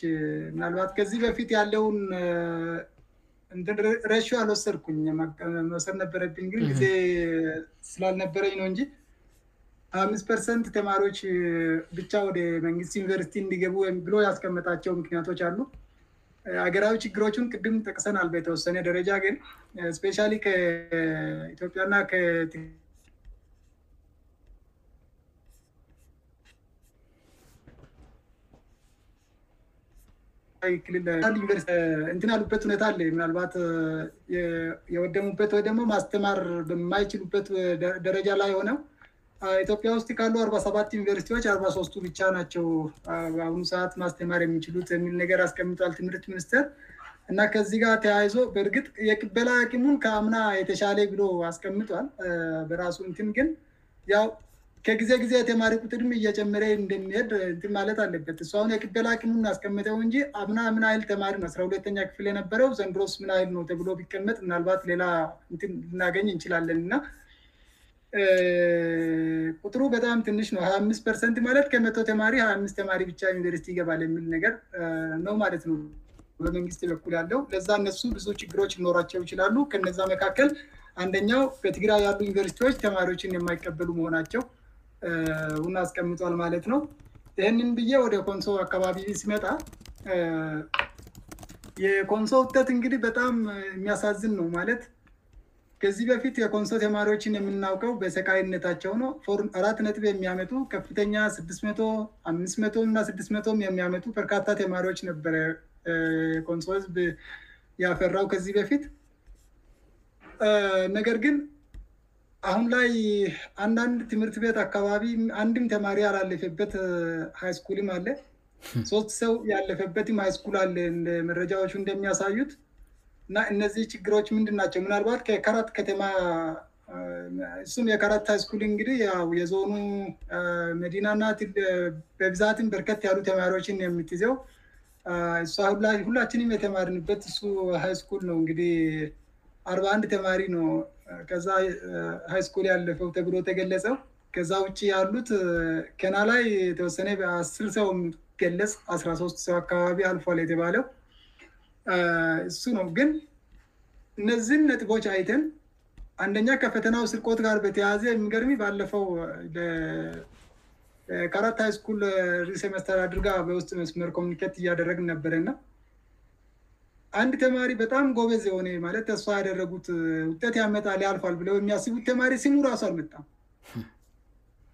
ምባት ከዚህ በፊት ያለውን ሬሽ አልወሰድኩኝ መወሰድ ነበረብኝ እግ እንግዜ ስላልነበረኝ ነው እንጂ 25ርት ተማሪዎች ብቻ ወደ መንግስት ዩኒቨርሲቲ እንዲገቡ ወይም ብሎ ያስቀመጣቸው ምክንያቶች አሉ ሀገራዊ ችግሮቹን ቅድም ጠቅሰናአል በተወሰነ ደረጃ ግን ስፔሻ ከኢትዮጵያና ክልልዩኒቨእንትን ያሉበት ሁኔታ አለ ምናልባት የወደሙበት ወደግሞ ማስተማር በማይችሉበት ደረጃ ላይ የሆነው ኢትዮጵያ ውስጥ ካሉ አርባሰባት ዩኒቨርሲቲዎች አርባሶስቱ ብቻ ናቸው በአሁኑ ሰዓት ማስተማር የሚችሉት የሚል ነገር አስቀምጧል ትምህርት ሚኒስተር እና ከዚህ ጋር ተያይዞ በእርግጥ የቅበላ አኪሙን ከአምና የተሻሌ ብሎ አስቀምጧል በራሱ እንትን ግን ያው ከጊዜ ጊዜ የተማሪ ቁጥድም እየጀመረ እንደሚሄድ እን ማለት አለበት እሁን የቅበላ አሙን እናስቀምጠው እንጂ አምና ምን አይል ተማሪ ው አስራሁለተኛ ክፍል የነበረው ዘንድሮስ ምንአይል ነው ተብሎ ቢቀመጥ ምናልባት ሌላ ን ልናገኝ እንችላለን እና ቁጥሩ በጣም ትንሽ ነው ሀ አት ፐርሰንት ማለት ከመቶ ተማሪ ሀ አት ተማሪ ብቻ ዩኒቨርሲቲ ይገባል የሚል ነገር ነው ማለት ነው በመንግስት ይበኩል ያለው ለዛ እነሱ ብዙ ችግሮች ሊኖሯቸው ይችላሉ ከነዛ መካከል አንደኛው በትግራይ ያሉ ዩኒቨርሲቲዎች ተማሪዎችን የማይቀበሉ መሆናቸው ን አስቀምጧል ማለት ነው ይህንን ብዬ ወደ ኮንሶ አካባቢ ሲመጣ የኮንሶ ውጠት እንግዲህ በጣም የሚያሳዝን ነው ማለት ከዚህ በፊት የኮንሶ ተማሪዎችን የምናውቀው በሰቃይነታቸው ነው አራት ነጥብ የሚያመጡ ከፍተኛ ስድትቶ አምት0ቶ እና ስድትመቶ የሚያመጡ በርካታ ተማሪዎች ነበር ኮንሶ ህዝብ ያፈራው ከዚህ በፊት ነገር ግን አሁን ላይ አንዳንድ ትምህርት ቤት አካባቢ አንድም ተማሪ ያላለፈበት ሀይ ስኩልም አለ ሶስት ሰው ያለፈበትም ሃይ ስኩል አለ መረጃዎቹ እንደሚያሳዩት ና እነዚህ ችግሮች ምንድን ናቸው ምናልባት ከከረት ከተማ እሱም የከረት ሃይ ስኩል እንግዲህ ው የዞኑ መዲናእና በብዛትም በርከት ያሉ ተማሪዎችን የምትይዘው እ ሁላሁላችንም የተማሪንበት እሱ ሃይ ስኩል ነው እንግዲህ አርባአንድ ተማሪ ነው ከዛ ሃይ ስኩል ያለፈው ተብሎ ተገለፀው ከዛ ውጭ ያሉት ከና ላይ የተወሰነ በአስር ሰው የምትገለጽ አራሶስት ሰው አካባቢ አልፏል የተባለው እሱ ነው ግን እነዚህን ነጥቦች አይተን አንደኛ ከፈተናው ስርቆት ጋር በተያዘ የሚገርሚ ባለፈው ካራት ስኩል ርእሰ መስተር አድርጋ በውስጥ መስመር ኮሚኒኬት እያደረግ ነበረና አንድ ተማሪ በጣም ጎበዝ የሆኔ ማለት ተስፋ ያደረጉት ውጠት ያመጣ ሊያልፏል ብለው የሚያስቡት ተማሪ ሲሙ ራሷል መጣም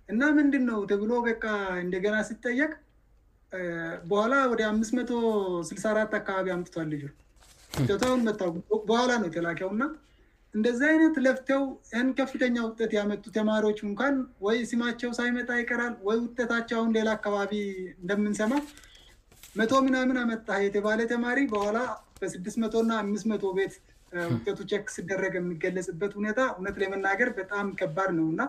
እና ምንድን ነው ተብሎ በቃ እንደገና ስጠየቅ በኋላ ወደ አምስትቶ ስአራት አካባቢ አምጥቷልጅ ቷሁን በኋላ ነው የተላኪያው እና እንደዚህ አይነት ለፍተው ህን ከፍተኛ ውጤት ያመጡ ተማሪዎች እንኳን ወይ ሲማቸው ሳይመጣ ይቀራል ወይ ውጤታቸሁን ሌላ አካባቢ እንደምንሰማ መቶ ምናምን መጣ የተባለ ተማሪ በኋላ በስድትቶእና አ ቤት ውጤቱ ጨክ ስደረግ የሚገለጽበት ሁኔታ እነት ይመናገር በጣም ከባድ ነውእና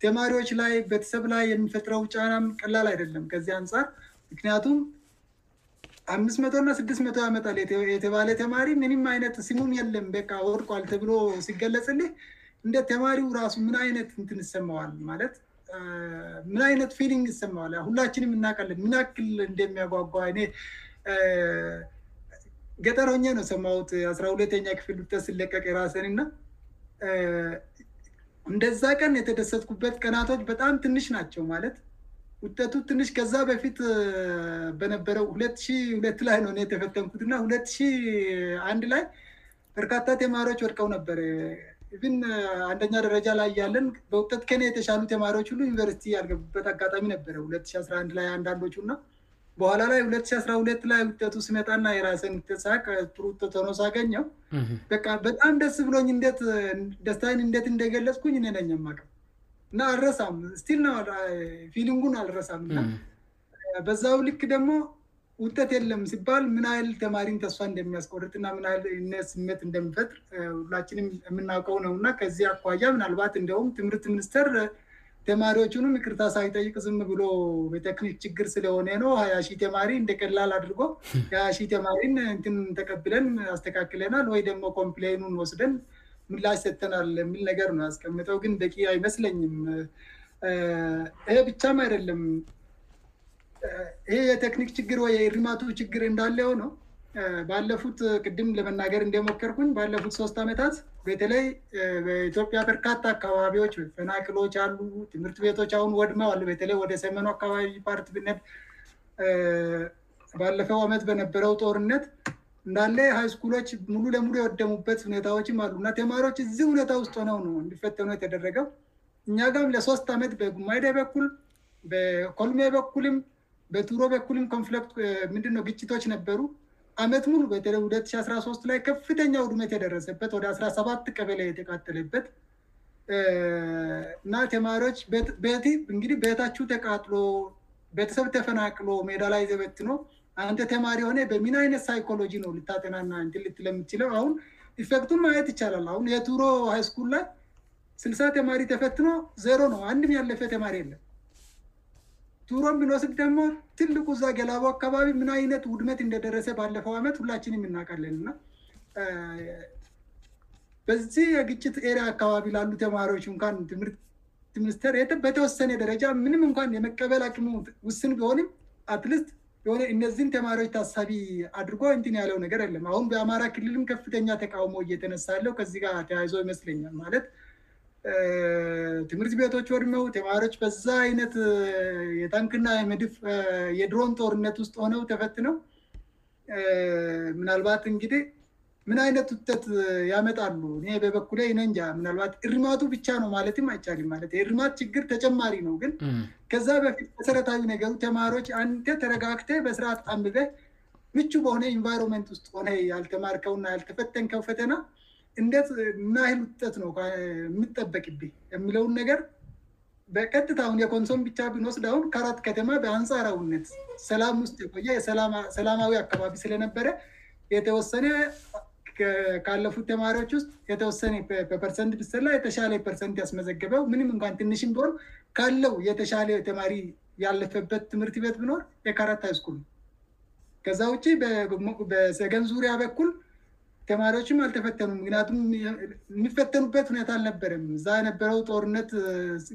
ተማሪዎች ላይ ቤተሰብ ላይ የሚፈጥረው ጫና ቀላል አይደለም ከዚህ አንጻር ምክንያቱም አምስት 0ቶ እና ስድስት 0ቶ ዓመት ል የተባለ ተማሪ ምንም አይነት ሲሙን ያለም በቃ ወድቋል ተብሎ ሲገለጽልህ እንደ ተማሪው ራሱ ምን አይነት እትን ይሰማዋል ማለት ምን አይነት ፊሊንግ ይሰማዋል ሁላችንም እናውቃለን ምንክል እንደሚያጓጓ ኔ ገጠሮኛ ነው ሰማት አስራሁለተኛ ክፍል ጠት ሲለቀቀ የራሰንእና እንደዛ ቀን የተደሰጥኩበት ቀናቶች በጣም ትንሽ ናቸው ማለት ውጠቱ ትንሽ ከዛ በፊት በነበረው ሁሁት ላይ ነው የተፈተንኩት እና ሁለት0 አንድ ላይ በርካታ ተማሪዎች ወድቀው ነበረ ን አንደኛ ደረጃ ላያለን በውጠት ከእኔ የተሻሉ ተማሪዎች ሁሉ ዩኒቨርሲቲ ያልገቡበት አጋጣሚ ነበረ ሁ11 ላይ አንዳንዶችና በኋላ ላይ ሁለትአራሁት ላይ ውጠቱ ሲመጣእና የራሰ ንተሰሩውት ሆኖ ሳገኘው በ በጣም ደስ ብሎ ደስታይን እንደት እንደገለጽኩኝ እኔነኛማቀው እና አልረሳም ስቲል ነው ፊሊንጉን አልረሳም እና በዛው ልክ ደግሞ ውጠት የለም ሲባል ምን ይል ተማሪን ተስፋ እንደሚያስቆርጥ እና ምንልነ ስመት እንደምፈጥር ሁላችንም የምናውቀው ነው እና ከዚህ አኳያ ምናልባት እንደም ትምህርት ሚኒስተር ተማሪዎቹንም ክርታሳይ ጠይቅ ዝም ብሎ የተክኒክ ችግር ስለሆነ ነው ሃያሺ ተማሪ እንደቀላል አድርጎ የያሺ ተማሪን እንትን ተቀብለን አስተካክለናል ወይ ደግሞ ኮምፕሌኑን ወስደን ምንላች ሰጠናል የሚል ነገር ነው ያስቀምጠው ግን በቂ አይመስለኝም ይህ ብቻም አይደለም ይሄ የቴክኒክ ችግር ወይ የሪማቱ ችግር እንዳለሆ ነው ባለፉት ቅድም ለመናገር እንደሞከርኩን ባለፉት ሶስት ዓመታት ቤተለይ በኢትዮጵያ በርካታ አካባቢዎች ፈናቅሎች አሉ ትምህርት ቤቶች አሁን ወድመ አሉ በተለይ ወደ ሰመኑ አካባቢ ፓርቲብነት ባለፈው ዓመት በነበረው ጦርነት እንዳለ ሃይ ስኩሎች ሙሉ ለሙሉ የወደሙበት ሁኔታዎችም አሉእና ተማሪዎች እዚህ ሁኔታ ውስጥ ሆነው ነው እንድፈተሆነው የተደረገው እኛ ጋም ለሶስት ዓመት በጉማይዴ በኩል በኮልሜ በኩልም በቱሮ በኩልም ኮንፍክት ምንድነው ግጭቶች ነበሩ አመት ሙሉ 2013ት ላይ ከፍተኛ ድመት የደረሰበት ወደ 17ባ ቀበለ የተቃተለበት እና ተማሪችእንግዲህ ቤታችሁ ተቃጥሎ ቤተሰብ ተፈናቅሎ ሜዳ ላይ ዘበት ነው አንተ ተማሪ የሆነ በሚን አይነት ሳይኮሎጂ ነው ልታጠናና ን ልትለምችለው አሁን ኢፌክቱም ማየት ይቻላል አሁን የቱሮ ሀይ ስኩል ላይ ስልሳ ተማሪ ተፈትኖ ዜሮ ነው አንድም ያለፈ ተማሪ የለም ቱሮም ቢኖስድ ደግሞ ትልቁ እዛ ገላቦ አካባቢ ምን አይነት ዉድመት እንደደረሰ ባለፈው ዓመት ሁላችን እናቃለንእና በዚህ የግጭት ኤሪ አካባቢ ላሉ ተማሪዎች እንኳን ትምህርት ሚኒስተር በተወሰነ ደረጃ ምንም እንኳን የመቀበል አቅሙ ውስን ቢሆንም ትሊስት ሆነ እነዚህን ተማሪዎች ታሳቢ አድርጎ እንዲን ያለው ነገር ያለም አሁን በአማራ ክልልም ከፍተኛ ተቃውሞ እየተነሳለው ከዚህ ጋር ተያይዞ ይመስለኛል ማለት ትምህርት ቤቶች ወድመው ተማሪዎች በዛ አይነት የጠንክና ድፍ የድሮን ጦርነት ውስጥ ሆነው ተፈት ነው ምናልባት እንግዲህ ምን አይነት ውጠት ያመጣሉ ህ በበኩለ ነንጃ ምናልባት እርማቱ ብቻ ነው ማለትም አይቻልም ማለት እርማት ችግር ተጨማሪ ነው ግን ከዛ በፊት መሰረታዊ ነገሩ ተማሪዎች አን ተረጋግተ በስርዓት ጣምዘ ምቹ በሆነ ኢንቫይሮንመንት ውስጥ ሆነ ያልተማርከውና ያልተፈተን ከውፈተና እንደት ምናይል ውጠት ነውየምጠበቅብ የሚለውን ነገር በቀጥታሁን የኮንሶም ብቻ ብንወስድሁን ከአራት ከተማ በአንፃራውነት ሰላም ውስጥ የቆየ የሰላማዊ አካባቢ ስለነበረ የተወሰነ ካለፉት ተማሪዎች ውስጥ የተወሰነ በፐርሰንት ብስላ የተሻሌ ፐርሰንት ያስመዘገበው ምንም እንኳን ትንሽም ብሆኑ ካለው የተሻሌ ተማሪ ያለፈበት ትምህርት ቤት ብኖር የካረታ እስኩል ከዛ ውጪ በሰገን ዙሪያ በኩል ተማሪዎችም አልተፈተኑ ምክንያቱም የሚፈተኑበት ሁኔታ አልነበረም እዛ የነበረው ጦርነት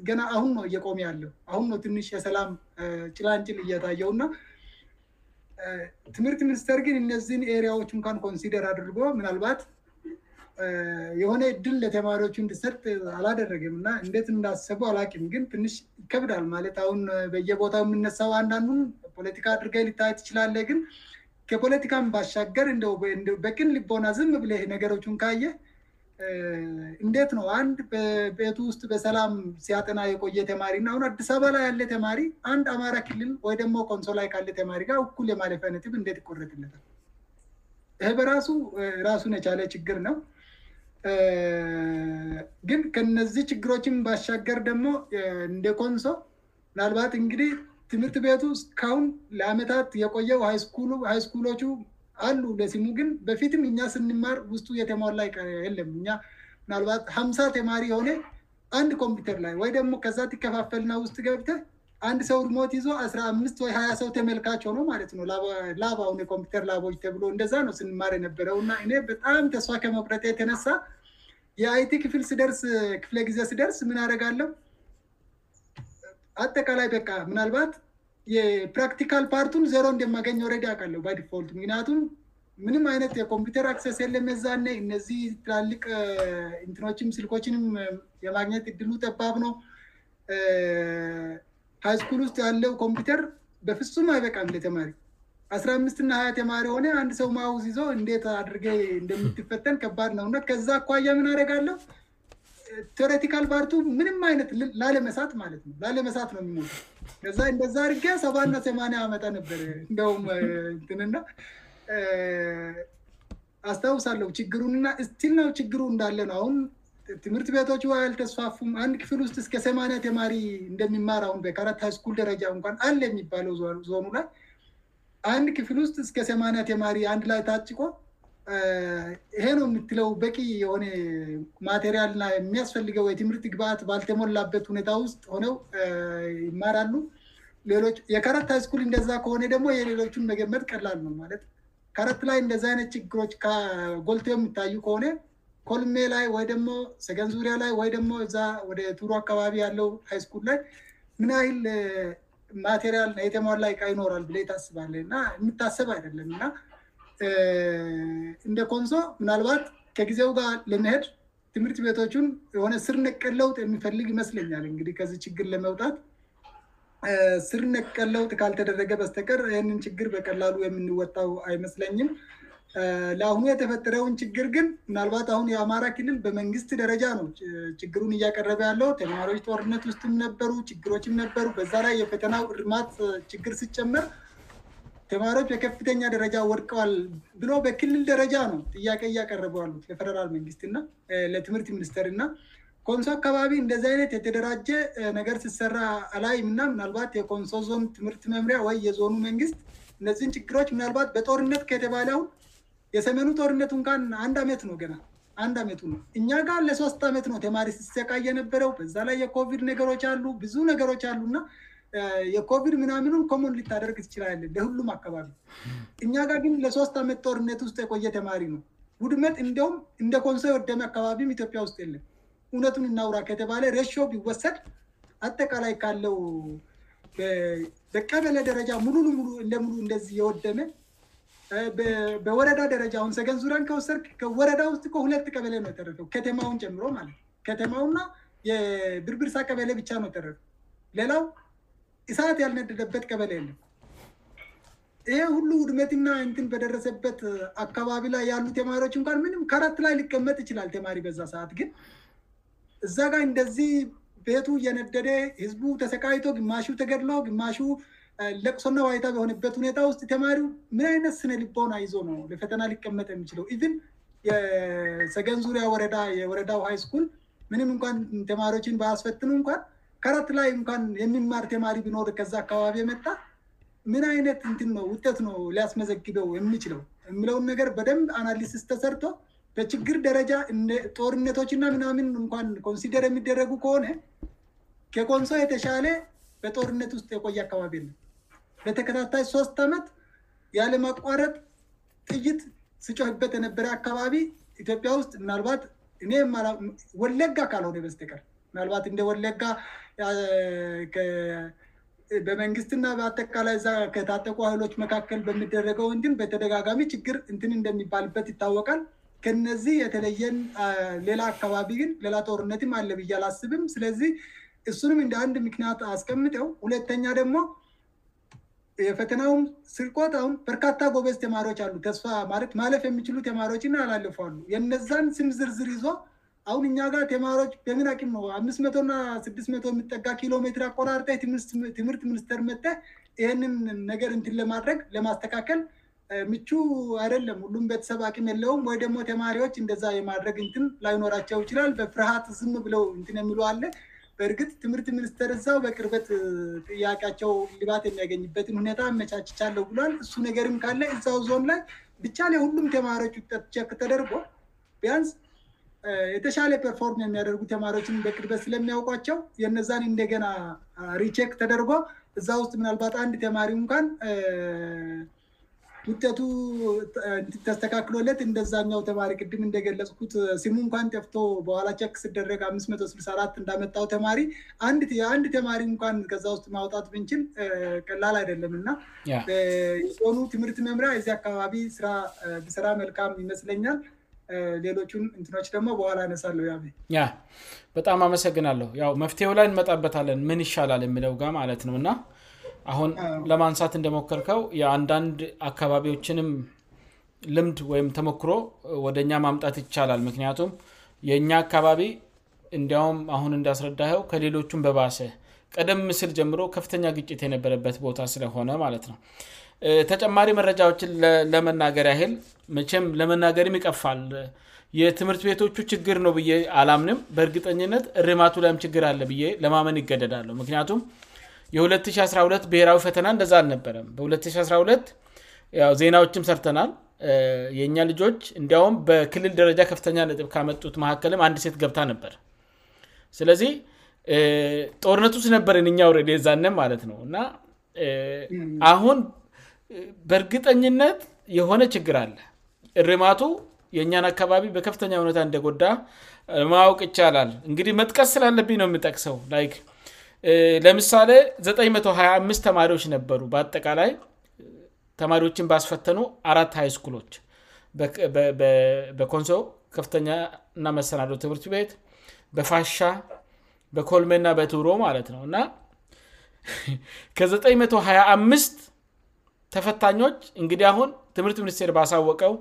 ገና አሁን ነው እየቆሚ ያለው አሁን ነው ትንሽ የሰላም ጭላንጭል እያታየውእና ትምህርት ሚኒስተር ግን እነዚህን ኤሪያዎች እንኳን ኮንስደር አድርጎ ምናልባት የሆነ እድል ለተማሪዎች እንድሰጥ አላደረግም እና እንደት እምናሰቡ አላቂም ግን ትንሽ ይከብዳል ማለት አሁን በየቦታው የምነሳው አንዳንዱን ፖለቲካ አድርጋይ ልታየ ትችላለ ግን ከፖለቲካን ባሻገር በቅን ሊቦና ዝም ብለ ነገሮቹን ካየ እንዴት ነው አንድ በቤቱ ውስጥ በሰላም ሲያጠና የቆየ ተማሪ እናአሁን አዲስ አበባ ላይ ያለ ተማሪ አንድ አማራ ክልል ወይ ደግሞ ኮንሶ ላይ ካለ ተማሪ ጋር እኩል የማለፍነጥብ እንደት ይቆረጥለታል ይህ በራሱ ራሱን የቻለ ችግር ነው ግን ከነዚህ ችግሮችም ባሻገር ደግሞ እንደ ኮንሶ ምናልባት እንግዲህ ትምህርት ቤቱ እስካሁን ለአመታት የቆየው ሃሃይ ስኩሎቹ አሉ ለሲሙ ግን በፊትም እኛ ስንማር ውስጡ የተማር ላይ ቀየለም እ ምናልባት ሀምሳ ተማሪ ሆነ አንድ ኮምፒተር ላይ ወይ ደግሞ ከዛ ትከፋፈልና ውስጥ ገብተ አንድ ሰው እድሞት ይዞ አስራ አምስት ወይ ሀያ ሰው ተመልካች ሆነው ማለት ነው ላባ ሁነ ኮምፒውተር ላቦች ተብሎ እንደዛ ነው ስንማር የነበረው እና እኔ በጣም ተስፋ ከመቁረጠ የተነሳ የአይቲ ክፍል ስደርስ ክፍለ ጊዜ ስደርስ ምንያደረጋለው አጠቃላይ በቃ ምናልባት የፕራክቲካል ፓርቱን ዜሮ እንደማገኘው ረዳ ቃለው ባይዲፎልት ምክንያቱም ምንም አይነት የኮምፒውተር አክሴስ የለመዛነ እነዚህ ትላልቅ እንትኖችም ስልኮችንም የማግኘት እድሉ ጠባብ ነው ሃይ ስኩል ውስጥ ያለው ኮምፒውተር በፍጹም አይበቃም ለተማሪ አአምስትና ሀያ ተማሪ የሆነ አንድ ሰው ማውዝ ይዞ እንዴት አድርገ እንደሚትፈተን ከባድ ነውነ ከዛ አኳያ ምን አደጋለው ቴዎሬቲካል ፓርቱ ምንም አይነት ላለመሳት ማለትነው ላለመሳት ነው የሚሞ ዛእንደዛ ርገ ሰባና ሰማኒያ ዓመጠ ነበር እንደውም እትንና አስታውሳለሁ ችግሩንና እስትል ነው ችግሩ እንዳለንው አሁን ትምህርት ቤቶች ያልተስፋፉም አንድ ክፍል ውስጥ እስከ ሰያ ተማሪ እንደሚማር አሁን በካራት ሃ ስኩል ደረጃ እንኳን አን የሚባለው ዞኑ ላይ አንድ ክፍል ውስጥ እስከ ሰያ ተማሪ አንድ ላይ ታጭቆ ይህን የምትለው በቂ የሆነ ማቴሪያልእና የሚያስፈልገው የትምህርት ግብአት ባልተሞላበት ሁኔታ ውስጥ ሆነው ይማራሉ ሌሎች የከረት ሃይስኩል እንደዛ ከሆነ ደግሞ የሌሎቹን መገመጥ ቀላል ነው ማለት ከረት ላይ እንደዚ አይነት ችግሮች ከጎልቶ የሚታዩ ከሆነ ኮልሜ ላይ ወይ ደሞ ሰገንዙሪያ ላይ ወይ ደሞ እዛ ወደ ቱሮ አካባቢ ያለው ሃይስኩል ላይ ምን ይል ማቴሪያልና የተማላይ ቃ ይኖራል ብ ታስባለእና የምታሰብ አይደለምእና እንደኮንሶ ምናልባት ከጊዜው ጋር ለመሄድ ትምህርት ቤቶቹን የሆነ ስርነቀን ለውጥ የሚፈልግ ይመስለኛል እንግዲህ ከዚህ ችግር ለመውጣት ስርነቀን ለውጥ ካልተደረገ በስተቀር እህንን ችግር በቀላሉ የምንወጣው አይመስለኝም ለአሁኑ የተፈጠረውን ችግር ግን ምናልባት አሁን የአማራ ክልል በመንግስት ደረጃ ነው ችግሩን እያቀረበ ያለው ቴማሪዎች ጦርነት ውስጥም ነበሩ ችግሮችም ነበሩ በዛ ላይ የፈተናው እርማት ችግር ስጨመር ተማሪዎች በከፍተኛ ደረጃ ወድቀዋል ብሎ በክልል ደረጃ ነው ጥያቄ እያቀረበዋሉት ለፈደራል መንግስትእና ለትምህርት ሚኒስተርእና ኮንሶ አካባቢ እንደዚህ አይነት የተደራጀ ነገር ስሰራ ላይምና ምናልባት የኮንሶ ዞን ትምህርት መምሪያ ወይ የዞኑ መንግስት እነዚህን ችግሮች ምናልባት በጦርነት ከተባለ አሁን የሰመኑ ጦርነትንካን አንድ አመት ነው ገና አንድ አመቱ ነው እኛ ጋር ለሶስት ዓመት ነው ተማሪ ስሰቃ የነበረው በዛ ላይ የኮቪድ ነገሮች አሉ ብዙ ነገሮች አሉና የኮቪድ ምናምኑን ከሞን ሊታደረግ ትችላለን ለሁሉም አካባቢ እኛ ጋር ግን ለሶስት ዓመት ጦርነት ውስጥ የቆየ ተማሪ ነው ዉድመት እንዲም እንደኮንሶ የወደመ አካባቢም ኢትዮጵያ ውስጥ የለን እውነቱን እናውራ ከተባለ ሬሽ ቢወሰድ አጠቃላይ ካለው በቀበለ ደረጃ ሙሉ ንሙሉ እንደሙሉ እንደዚህ የወደመ በወረዳ ደረጃ ሁን ሰገንዙራን ከውሰድ ከወረዳ ውስጥ ሁለት ቀበለ ነው የጠረው ከተማውን ጨምሮ ማ ከተማውና የብርብርሳ ቀበለ ብቻ ነው ጠረው ሰዓት ያልነደደበት ቀበል የለም ይሄ ሁሉ ውድመትና ንትን በደረሰበት አካባቢ ላይ ያሉ ተማሪዎች እንኳን ምንም ከራት ላይ ሊቀመጥ ይችላል ተማሪ በዛ ሰዓት ግን እዛ ጋር እንደዚህ ቤቱ እየነደደ ህዝቡ ተሰቃይቶ ግማሹ ተገድሎው ግማሹ ለቁሶና ዋይታ በሆነበት ሁኔታ ውስጥ ተማሪው ምን አይነት ስነልባውን አይዞ ነው ለፈተና ሊቀመጥ የሚችለው ኢን የሰገን ዙሪያ ወረዳየወረዳው ሃይ ስኩል ምንም እንኳን ተማሪዎችን ባያስፈጥኑ እንኳን ከረት ላይ እንኳን የሚማር ተማሪ ቢኖር ከዛ አካባቢ መጣ ምን አይነት እት ውጤት ነው ሊያስመዘግበው የሚችለው የምለውን ነገር በደንብ አናሊስስ ተሰርቶ በችግር ደረጃ ጦርነቶችና ምናምን እኳን ኮንሲደር የሚደረጉ ከሆነ ከኮንሶ የተሻለ በጦርነት ውስጥ የቆየ አካባቢነት በተከታታይ ሶስት ዓመት ያለማቋረጥ ጥይት ስጮህበት የነበረ አካባቢ ኢትዮጵያ ውስጥ ምናልባት እኔ ወለጋ ካልሆነ በስተቀር ምናልባት እንደ ወለጋ በመንግስትና በአጠቃላይ ከታጠቁ ኃይሎች መካከል በምደረገው ወንድን በተደጋጋሚ ችግር እንትን እንደሚባልበት ይታወቃል ከነዚህ የተለየን ሌላ አካባቢ ግን ሌላ ጦርነትም አለብያ ላስብም ስለዚህ እሱንም እንደ አንድ ምክንያት አስቀምጠው ሁለተኛ ደግሞ የፈተናውም ስርቆት አሁን በርካታ ጎበዝ ተማሪዎች አሉ ተስፋ ማለት ማለፍ የሚችሉ ተማሪዎችን ያላለፏሉ የነዛን ስም ዝርዝር ይዞ አሁን እኛ ጋር ተማሪዎች በምን አም ነው አምስት መቶ ና ስድስትመቶ የምጠጋ ኪሎሜትር አቆዳርጠ ትምህርት ሚኒስተር መጠ ይሄንን ነገር እንትን ለማድረግ ለማስተካከል ምቹ አይደለም ሁሉም ቤተሰብ አኪም የለውም ወይ ደግሞ ተማሪዎች እንደዛ የማድረግ እንትን ላይኖራቸው ይችላል በፍርሃት ዝም ብለው እንትን የምለዋለ በእርግጥ ትምህርት ሚኒስተር እዛው በቅርበት ጥያቄያቸው ልባት የሚያገኝበትን ሁኔታ መቻችቻለው ብሏል እሱ ነገርም ካለ እዛው ዞን ላይ ብቻ ላይ ሁሉም ተማሪዎች ውጠቸክ ተደርጎ ቢያንስ የተሻለ ፐርፎርም የሚያደርጉ ተማሪዎችን በቅድበት ስለሚያውቋቸው የነዛን እንደገና ሪቸክ ተደርጎ እዛ ውስጥ ምናልባት አንድ ተማሪ እንኳን ውጠቱ ተስተካክሎለት እንደዛኛው ተማሪ ቅድም እንደገለጽኩት ሲሙ እንኳን ጠፍቶ በኋላ ቸክ ስደረገ 64 እንዳመጣው ተማሪ የአንድ ተማሪ እንኳን ከዛ ውስጥ ማውጣት ብንችል ቀላል አይደለምእና የኑ ትምህርት መምሪያ የዚ አካባቢ ራብስራ መልካም ይመስለኛል ሌሎቹን እትች ደግሞ በኋላ ይነሳለበጣም አመሰግናለሁ ው መፍትሄው ላይ እንመጣበታለን ምን ይሻላል የሚለው ጋ ማለት ነው እና አሁን ለማንሳት እንደሞከርከው የአንዳንድ አካባቢዎችንም ልምድ ወይም ተሞክሮ ወደ እኛ ማምጣት ይቻላል ምክንያቱም የእኛ አካባቢ እንዲያውም አሁን እንዳስረዳኸው ከሌሎቹን በባሰ ቀደ ም ስል ጀምሮ ከፍተኛ ግጭት የነበረበት ቦታ ስለሆነ ማለት ነው ተጨማሪ መረጃዎችን ለመናገር ያህል መቼም ለመናገርም ይቀፋል የትምህርት ቤቶቹ ችግር ነው ብዬ አላምንም በእርግጠኝነት እርማቱ ላም ችግር አለ ብ ለማመን ይገደዳለሁ ምክንያቱም የ2012 ብሔራዊ ፈተና እንደዛ አልነበረም በ2012 ዜናዎችም ሰርተናል የእኛ ልጆች እንዲያውም በክልል ደረጃ ከፍተኛ ነጥብ ካመጡት መካከልም አንድ ሴት ገብታ ነበር ስለዚህ ጦርነቱ ስ ነበርእኛ ረዴ ዛነም ማለት ነው እና አሁን በእርግጠኝነት የሆነ ችግር አለ እርማቱ የእኛን አካባቢ በከፍተኛ ሁኔታ እንደጎዳ ማወቅ ይቻላል እንግዲህ መጥቀስ ስላለብኝ ነው የምጠቅሰው ለምሳሌ 925 ተማሪዎች ነበሩ በአጠቃላይ ተማሪዎችን ባስፈተኑ አራ 2 ስኩሎች በኮንሶ ከፍተኛ ና መሰናዶው ትምህርት ቤት በፋሻ በኮልሜ እና በቱሮ ማለት ነው እና ከ925 ተፈታኞች እንግዲህ አሁን ትምህርት ምኒስቴር ባሳወቀው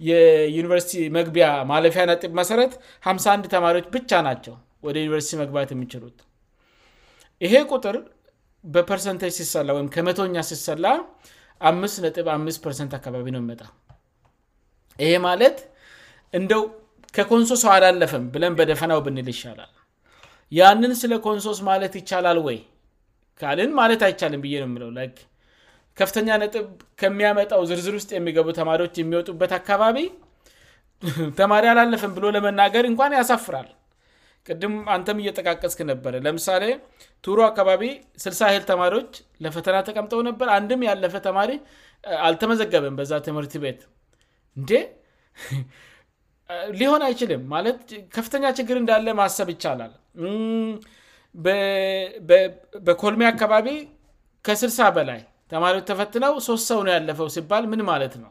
የዩኒቨርሲቲ መግቢያ ማለፊ ነጥ መሰረት 51 ተማሪዎች ብቻ ናቸው ወደ ዩኒቨርሲቲ መግቢያት የሚችሉት ይሄ ቁጥር በፐርሰንቴጅ ሲሰላ ወይም ከመቶኛ ሲሰላ አካባቢ ነው ይመጣ ይሄ ማለት እንደው ከኮንሶስው አላለፍም ብለን በደፈናው ብንል ይሻላል ያንን ስለ ኮንሶስ ማለት ይቻላል ወይ ካልን ማለት አይቻለም ብዬ ነው ለው ከፍተኛ ነጥብ ከሚያመጣው ዝርዝር ውስጥ የሚገቡ ተማሪዎች የሚወጡበት አካባቢ ተማሪ አላለፈም ብሎ ለመናገር እንኳን ያሳፍራል ቅድም አንተም እየጠቃቀስክ ነበረ ለምሳሌ ቱሮ አካባቢ 6 ይል ተማሪዎች ለፈተና ተቀምጠው ነበር አንድም ያለፈ ተማሪ አልተመዘገበም በዛ ትምህርት ቤት እንዴ ሊሆን አይችልም ማለት ከፍተኛ ችግር እንዳለ ማሰብ ይቻላል በኮልሚ አካባቢ ከ60 በላይ ተማሪዎች ተፈትነው ሶት ሰው ነው ያለፈው ሲባል ምን ማለት ነው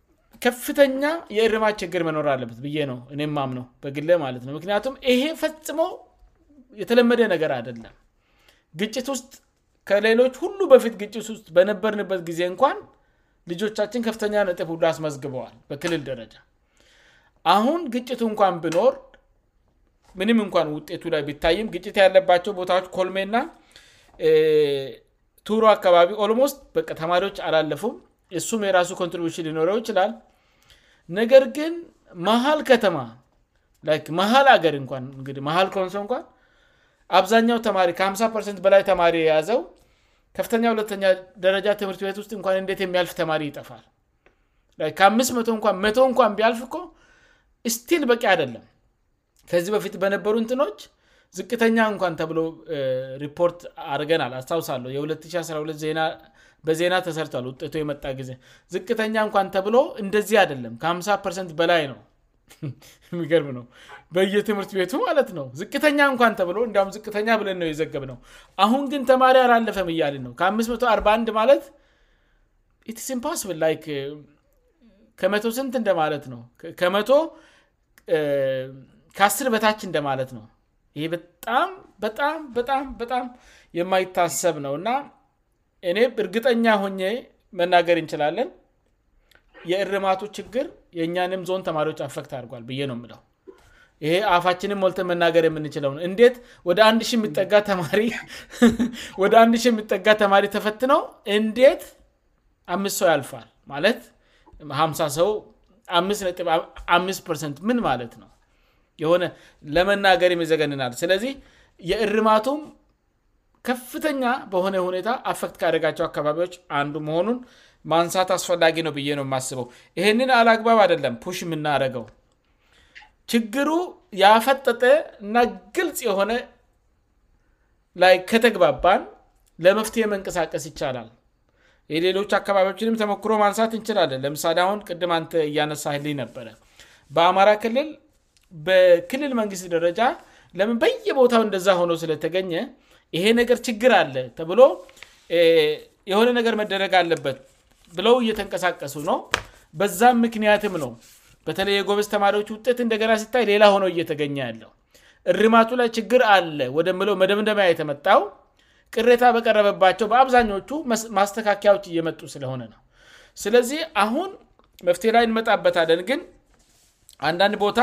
ከፍተኛ የእርማ ችግር መኖር አለበት ብዬ ነው እም ማምነው በግለ ማለት ነ ምክንያቱም ይሄ ፈጽሞ የተለመደ ነገር አደለም ግጭት ውስጥ ከሌሎች ሁሉ በፊት ግጭት ውስጥ በነበርንበት ጊዜ እንኳን ልጆቻችን ከፍተኛ ነጥፍ ሁሉ አስመዝግበዋል በክልል ደረጃ አሁን ግጭቱ እንኳን ብኖር ምንም እንኳን ውጤቱ ላይ ብታይም ግጭት ያለባቸው ቦታዎች ኮልሜና ቱሮ አካባቢ ኦልሞስት በ ተማሪዎች አላለፉም እሱም የራሱ ኮንትሪቡሽን ሊኖረው ይችላል ነገር ግን መሀል ከተማ ላ መሃል አገር እኳን እግዲህ መሃል ከሆንሶ እኳን አብዛኛው ተማሪ ከ50 በላይ ተማሪ የያዘው ከፍተኛ ሁለተኛ ደረጃ ትምህርት ቤት ውስጥ እኳን እንዴት የሚያልፍ ተማሪ ይጠፋል ከአ0ቶ እኳ መቶ እንኳን ቢያልፍእኮ ስቲል በቂ አደለም ከዚህ በፊት በነበሩ እንትኖች ዝቅተኛ እንኳን ተብሎ ሪፖርት uh, አድርገናል አስታውሳለሁ የ2012 ዜና በዜና ተሰርቷል ውጤቱ የመጣ ጊዜ ዝቅተኛ እንኳን ተብሎ እንደዚህ አደለም ከ50 በላይ ነው ምገርብ ነው በየትምህርት ቤቱ ማለት ነው ዝቅተኛ እንኳን ተብሎ እንዲም ዝቅተኛ ብለን ነው የዘገብ ነው አሁን ግን ተማሪ ያላለፈም እያል ነው ከ541 ማለት ከመቶ ስንት እንደማለት ነው ከ1ስ በታች እንደማለት ነው ይህ በጣምበጣምበጣምበጣም የማይታሰብ ነውእና እኔም እርግጠኛ ሆኜ መናገር እንችላለን የእርማቱ ችግር የእኛንም ዞን ተማሪዎች አፈግት አድርጓል ብዬ ነው ለው ይሄ አፋችንም ሞልትን መናገር የምንችለው ነው እንት ወደየማወደ አን የሚጠጋ ተማሪ ተፈትነው እንዴት አምት ሰው ያልፋል ማለት 50 ሰው ምን ማለት ነው የሆነ ለመናገርይዘገንናል ስለዚየእማቱ ከፍተኛ በሆነ ሁኔታ አፈክት ካደጋቸው አካባቢዎች አንዱ መሆኑን ማንሳት አስፈላጊ ነው ብዬ ነው የማስበው ይህንን አላግባብ አደለም ሽ የምናረገው ችግሩ ያፈጠጠ እና ግልጽ የሆነ ላይ ከተግባባን ለመፍትሄ መንቀሳቀስ ይቻላል የሌሎች አካባቢዎችንም ተሞክሮ ማንሳት እንችላለን ለምሳሌ አሁን ቅድም አንተ እያነሳ ል ነበረ በአማራ ክልል በክልል መንግስት ደረጃ ለምን በየቦታው እንደዛ ሆኖው ስለተገኘ ይሄ ነገር ችግር አለ ተብሎ የሆነ ነገር መደረግ አለበት ብለው እየተንቀሳቀሱ ነው በዛም ምክንያትም ነው በተለይ የጎበዝ ተማሪዎች ውጤት እንደገና ስታይ ሌላ ሆነው እየተገኘ ያለው እርማቱ ላይ ችግር አለ ወደምለው መደመደማ የተመጣው ቅሬታ በቀረበባቸው በአብዛኞቹ ማስተካከዮች እየመጡ ስለሆነ ነው ስለዚህ አሁን መፍትሄ ላይ እንመጣበታለን ግን አንዳንድ ቦታ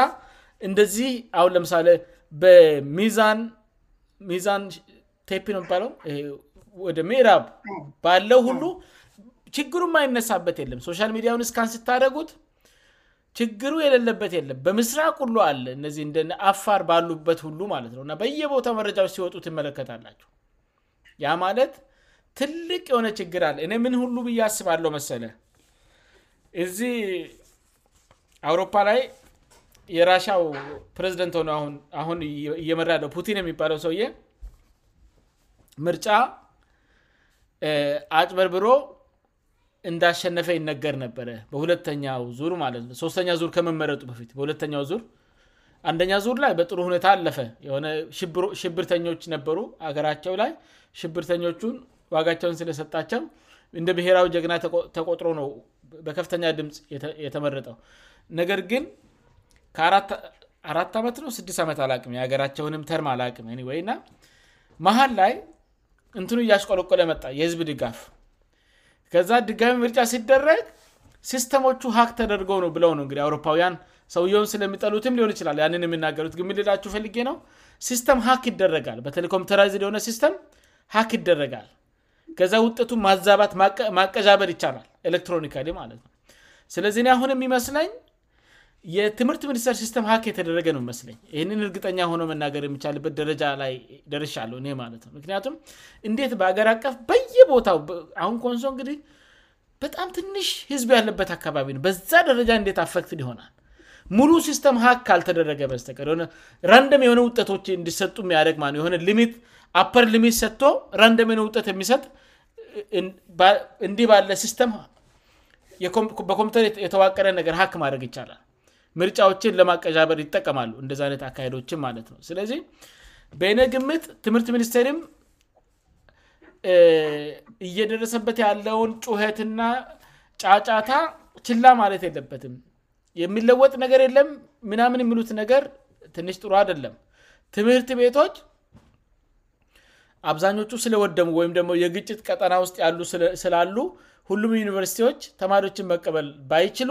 እንደዚህ አሁን ለምሳሌ በሚዛሚዛን ቴ ው የሚባው ወደ ምዕራብ ባለው ሁሉ ችግሩም አይነሳበት የለም ሶሻል ሚዲያን እስካን ስታረጉት ችግሩ የሌለበት የለም በምስራቅ ሁሉ አለ እነዚ አፋር ባሉበት ሁሉ ማለት ነው እና በየቦታው መረጃዎች ሲወጡት ትመለከታላቸው ያ ማለት ትልቅ የሆነ ችግር አለ እኔ ምን ሁሉ ብዬ አስብለው መሰለ እዚ አውሮፓ ላይ የራሻው ፕሬዚደንት ሆነ ሁአሁን እየመራለው ቲን የሚባለው ሰው ምርጫ አጭበር ብሮ እንዳሸነፈ ይነገር ነበረ በሁለተኛው ማለነ ሶስተኛ ዙር ከመመረጡ በፊት በሁተኛው ዙ አንደኛ ዙር ላይ በጥሩ ሁኔታ አለፈ ሆነ ሽብርተኞች ነበሩ አገራቸው ላይ ሽብርተኞቹን ዋጋቸውን ስለሰጣቸው እንደ ብሔራዊ ጀግና ተቆጥሮ ነው በከፍተኛ ድምፅ የተመረጠው ነገር ግን ከአ ዓመት ነው ዓመት አላገራቸውንም ተርማ አላወል እንት እያሽቆለቆለ መጣ የህዝብ ድጋፍ ከዛ ድጋፊ ምርጫ ሲደረግ ሲስተሞቹ ሀክ ተደርገው ነው ብለው ነው እግዲ አውሮፓውያን ሰውየውን ስለሚጠሉትም ሊሆን ይችላል ያንን የምናገሩት ግሚልላችሁ ፈልጊ ነው ሲስተም ሀክ ይደረጋል በቴሌኮምትራዚድ የሆነ ሲስተም ሀክ ይደረጋል ከዛ ውጤቱ ማዛባት ማቀጃበድ ይቻላል ኤሌክትሮኒካሊ ማለትነው ስለዚህ አሁን መስለኝ የትምህርት ሚኒስተር ሲስተም ሀክ የተደረገ ነው መስለኝ ይህንን እርግጠኛ ሆኖ መናገር የሚቻልበት ደረጃ ላይ ደርሽ አለው ማለት ነ ምክንያቱም እንዴት በአገር አቀፍ በየቦታው አሁን ኮንሶ እንግዲህ በጣም ትንሽ ህዝብ ያለበት አካባቢ ነው በዛ ደረጃ እንዴት አፈክት ሊሆናል ሙሉ ሲስተም ሀ አልተደረገ በስተቀራንም የሆነ ውጠቶች እንዲሰጡ ሚያደግሆነ ልሚት አፐር ልሚት ሰጥቶ ራንም የሆ ውጠት የሚሰጥ እንዲህ ባለ ሲስተም በኮምፕተ የተዋቀረ ነገር ሀክ ማድግ ይቻላል ምርጫዎችን ለማቀዣበር ይጠቀማሉ እንደዚ አይነት አካሄዶች ማለት ነው ስለዚህ በይነ ግምት ትምህርት ሚኒስቴርም እየደረሰበት ያለውን ጩኸትና ጫጫታ ችላ ማለት የለበትም የሚለወጥ ነገር የለም ምናምን የሚሉት ነገር ትንሽ ጥሩ አደለም ትምህርት ቤቶች አብዛኞቹ ስለወደሙ ወይም ደሞ የግጭት ቀጠና ውስጥ ያሉ ስላሉ ሁሉም ዩኒቨርሲቲዎች ተማሪዎችን መቀበል ባይችሉ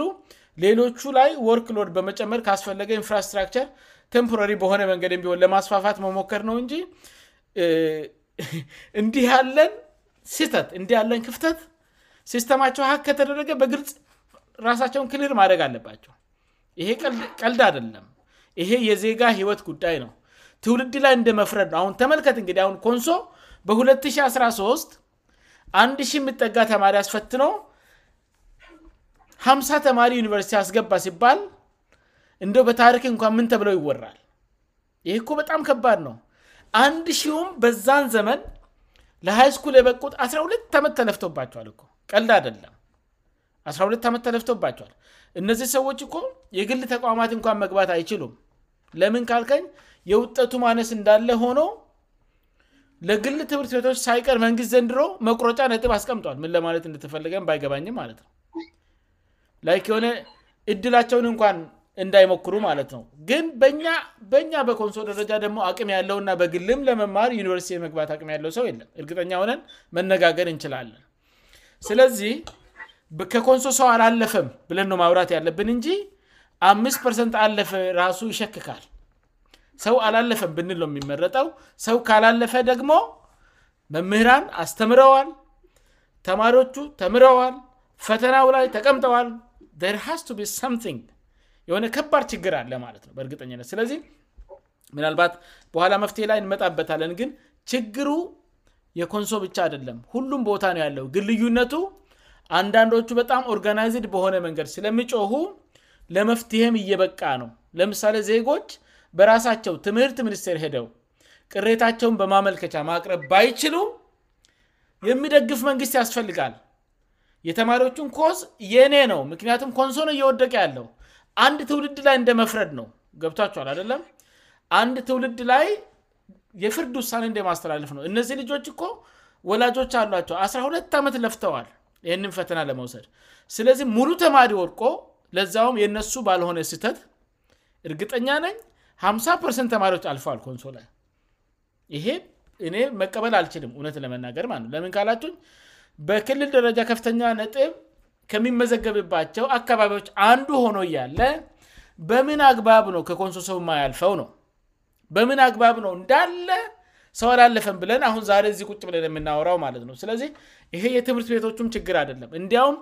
ሌሎቹ ላይ ወርክሎድ በመጨመር ካስፈለገ ኢንፍራስትራክቸር ተምፖራሪ በሆነ መንገድ ቢሆን ለማስፋፋት መሞከር ነው እንጂ እንዲህ ያለን ሲተት እንዲ ያለን ክፍተት ሲስተማቸው ሀ ከተደረገ በግልጽ ራሳቸውን ክሊር ማድደግ አለባቸው ይሄ ቀልድ አደለም ይሄ የዜጋ ህይወት ጉዳይ ነው ትውልድ ላይ እንደመፍረድ ነው አሁን ተመልከት እግዲ አሁን ኮንሶ በ2013 አን የምጠጋ ተማሪ አስፈት ነው ሀምሳ ተማሪ ዩኒቨርሲቲ አስገባ ሲባል እንደው በታሪክ እንኳን ምን ተብለው ይወራል ይህ እኮ በጣም ከባድ ነው አንድ ሺውም በዛን ዘመን ለሃይ ስኩል የበቁት 1ሁለት ዓመት ተለፍቶባቸዋል እ ቀልድ አደለም 2 ዓመት ተለፍቶባቸዋል እነዚህ ሰዎች እኮ የግል ተቋማት እንኳን መግባት አይችሉም ለምን ካልከኝ የውጠቱ ማነስ እንዳለ ሆኖ ለግል ትምህርት ቤቶች ሳይቀር መንግሥት ዘንድሮ መቁረጫ ነጥብ አስቀምጧል ምን ለማለት እንደተፈለገ ይገባኝም ማለትነው ላይ የሆነ እድላቸውን እንኳን እንዳይሞክሩ ማለት ነው ግን በ በኛ በኮንሶ ደረጃ ደግሞ አቅም ያለውእና በግልም ለመማር ዩኒቨርስቲ መግባት አቅም ያለው ሰው የለም እርግኛሆነን መነጋገር እንችላለን ስለዚህ ከኮንሶ ሰው አላለፈም ብለንነው ማብራት ያለብን እንጂ አ አለፈ ራሱ ይሸክካል ሰው አላለፈም ብን ነው የሚመረጠው ሰው ካላለፈ ደግሞ መምህራን አስተምረዋል ተማሪዎቹ ተምረዋል ፈተናው ላይ ተቀምጠዋል ምግ የሆነ ከባድ ችግር አለ ማለት ነው በእርግጠኛነት ስለዚህ ምናልባት በኋላ መፍትሄ ላይ እንመጣበታለን ግን ችግሩ የኮንሶ ብቻ አደለም ሁሉም ቦታ ነው ያለው ግልዩነቱ አንዳንዶቹ በጣም ኦርጋናይዝድ በሆነ መንገድ ስለሚጮሁ ለመፍትሄም እየበቃ ነው ለምሳሌ ዜጎች በራሳቸው ትምህርት ሚኒስቴር ሄደው ቅሬታቸውን በማመልከቻ ማቅረብ ባይችሉ የሚደግፍ መንግስት ያስፈልጋል የተማሪዎቹን ኮዝ የእኔ ነው ምክንያቱም ኮንሶነ እየወደቀ ያለው አንድ ትውልድ ላይ እንደመፍረድ ነው ገብቷቸ አላአደለም አንድ ትውልድ ላይ የፍርድ ውሳኔ እንደማስተላልፍ ነው እነዚህ ልጆች እኮ ወላጆች አሏቸው 12 ዓመት ለፍተዋል ይህንም ፈተና ለመውሰድ ስለዚህ ሙሉ ተማሪ ወርቆ ለዚውም የነሱ ባልሆነ ስህተት እርግጠኛ ነኝ 50 ተማሪዎች አልፈዋል ኮንሶ ላ ይሄ እኔ መቀበል አልችልም እውነትን ለመናገር ማው ለምን ካላቸሁኝ በክልል ደረጃ ከፍተኛ ነጥብ ከሚመዘገብባቸው አካባቢዎች አንዱ ሆኖ ያለ በምን አግባብ ነው ከኮንሶ ሰው የማያልፈው ነው በምን አግባብ ነው እንዳለ ሰው አላለፈን ብለን አሁን ዛሬ እዚህ ቁጭ ብለን የምናወራው ማለት ነው ስለዚህ ይሄ የትምህርት ቤቶቹም ችግር አደለም እንዲያውም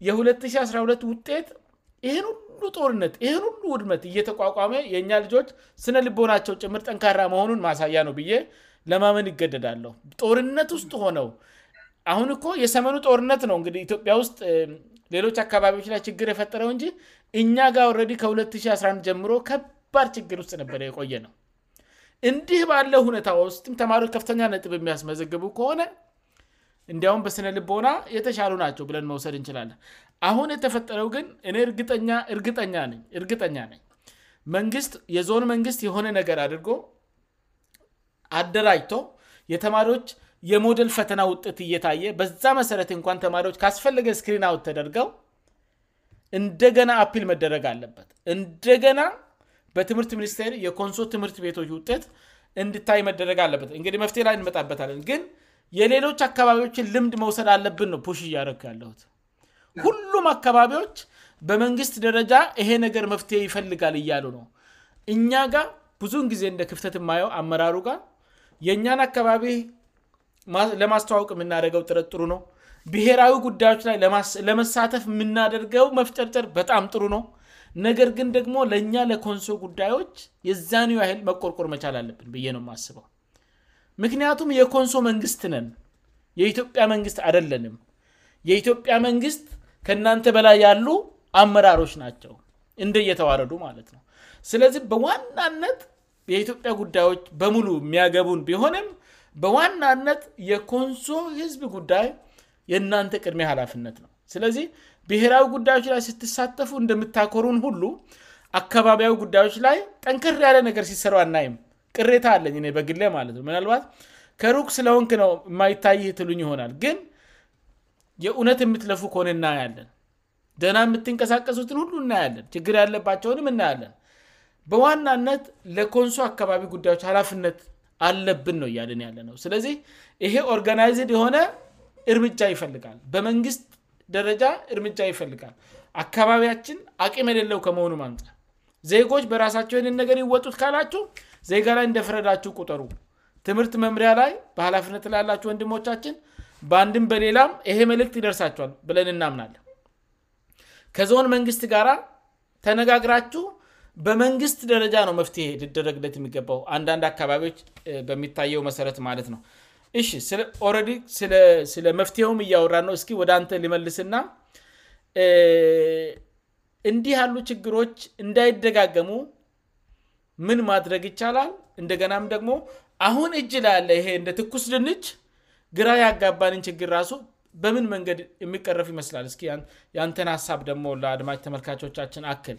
የ2012 ውጤት ይህን ሁሉ ጦርነት ይህን ሁሉ ውድመት እየተቋቋመ የእኛ ልጆች ስነ ልቦናቸው ጭምር ጠንካራ መሆኑን ማሳያ ነው ብዬ ለማመን ይገደዳለሁ ጦርነት ውስጥ ሆነው አሁን እኮ የሰመኑ ጦርነት ነው እንግዲህ ኢትዮጵያ ውስጥ ሌሎች አካባቢዎች ላይ ችግር የፈጠረው እንጂ እኛ ጋር ወረ ከ211 ጀምሮ ከባድ ችግር ውስጥ ነበረ የቆየ ነው እንዲህ ባለው ሁኔታ ውስጥም ተማሪዎች ከፍተኛ ነጥብ የሚያስመዘግቡ ከሆነ እንዲያውም በስነ ልቦና የተሻሉ ናቸው ብለን መውሰድ እንችላለን አሁን የተፈጠረው ግን እኔ እጠእርግጠኛ ነ እርግጠኛ ነኝ መንግስት የዞን መንግስት የሆነ ነገር አድርጎ አደራጅቶ የተማሪዎች የሞደል ፈተና ውጤት እየታየ በዛ መሰረት እንኳን ተማሪዎች ካስፈለገ ስክሪናውት ተደርገው እንደገና አል መደረግ አለበት እንደገና በትምህርት ሚኒስቴር የኮንሶል ትምህርት ቤቶች ውጤት እንድታይ መደረግ አለበት እግዲ መፍ ላይ እንመጣበታለን ግን የሌሎች አካባቢዎችን ልምድ መውሰድ አለብን ነው ሽ እያረክ ያለሁት ሁሉም አካባቢዎች በመንግስት ደረጃ ይሄ ነገር መፍትሄ ይፈልጋል እያሉ ነው እኛ ጋር ብዙን ጊዜ እንደ ክፍተት ማየው አመራሩ ጋር የእኛን አካባቢ ለማስተዋወቅ የምናደገው ጥረጥሩ ነው ብሔራዊ ጉዳዮች ላይ ለመሳተፍ የምናደርገው መፍጨርጨር በጣም ጥሩ ነው ነገር ግን ደግሞ ለእኛ ለኮንሶ ጉዳዮች የዚኒው ያህል መቆርቆር መቻል አለብን ብ ነው አስበው ምክንያቱም የኮንሶ መንግስት ነን የኢትዮጵያ መንግስት አደለንም የኢትዮጵያ መንግስት ከእናንተ በላይ ያሉ አመራሮች ናቸው እንደ እየተዋረዱ ማለት ነው ስለዚህ በዋናነት የኢትዮጵያ ጉዳዮች በሙሉ የሚያገቡን ቢሆንም በዋናነት የኮንሶ ህዝብ ጉዳይ የእናንተ ቅድሜ ሀላፍነት ነው ስለዚህ ብሔራዊ ጉዳዮች ላይ ስትሳተፉ እንደምታከሩን ሁሉ አካባቢያዊ ጉዳዮች ላይ ጠንከር ያለ ነገር ሲሰሯ እናይም ቅሬታ አለኝ እኔ በግ ማለት ነው ምናልባት ከሩክ ስለወንክ ነው የማይታይ እትሉኝ ይሆናል ግን የእውነት የምትለፉ ኮሆነ እናያለን ደህና የምትንቀሳቀሱትን ሁሉ እና ያለን ችግር ያለባቸውንም እናለን በዋናነት ለኮንሶ አካባቢ ጉዳዮች ላፍነት አለብን ነው እያልን ያለ ነው ስለዚህ ይሄ ኦርጋናይዜድ የሆነ እርምጃ ይፈልጋል በመንግስት ደረጃ እርምጃ ይፈልጋል አካባቢያችን አቅም የሌለው ከመሆኑም አንጻ ዜጎች በራሳቸውንን ነገር ይወጡት ካላችሁ ዜጋ ላይ እንደፈረዳችሁ ቁጠሩ ትምህርት መምሪያ ላይ በኃላፊነት ላይያላችሁ ወንድሞቻችን በአንድም በሌላም ይሄ መልእክት ይደርሳቸኋል ብለን እናምናለ ከዞን መንግስት ጋር ተነጋግራችሁ በመንግስት ደረጃ ነው መፍትሄ ሊደረግለት የሚገባው አንዳንድ አካባቢዎች በሚታየው መሠረት ማለት ነው እ ኦረዲ ስለ መፍትሄውም እያወራ ነው እስ ወደ አንተ ሊመልስና እንዲህ ያሉ ችግሮች እንዳይደጋገሙ ምን ማድረግ ይቻላል እንደገናም ደግሞ አሁን እጅ ላ ያለ ይሄ እንደ ትኩስ ድንች ግራ ያጋባንን ችግር ራሱ በምን መንገድ የሚቀረፍ ይመስላል እስ የንተን ሀሳብ ደግሞ ለአድማች ተመልካቾቻችን አክል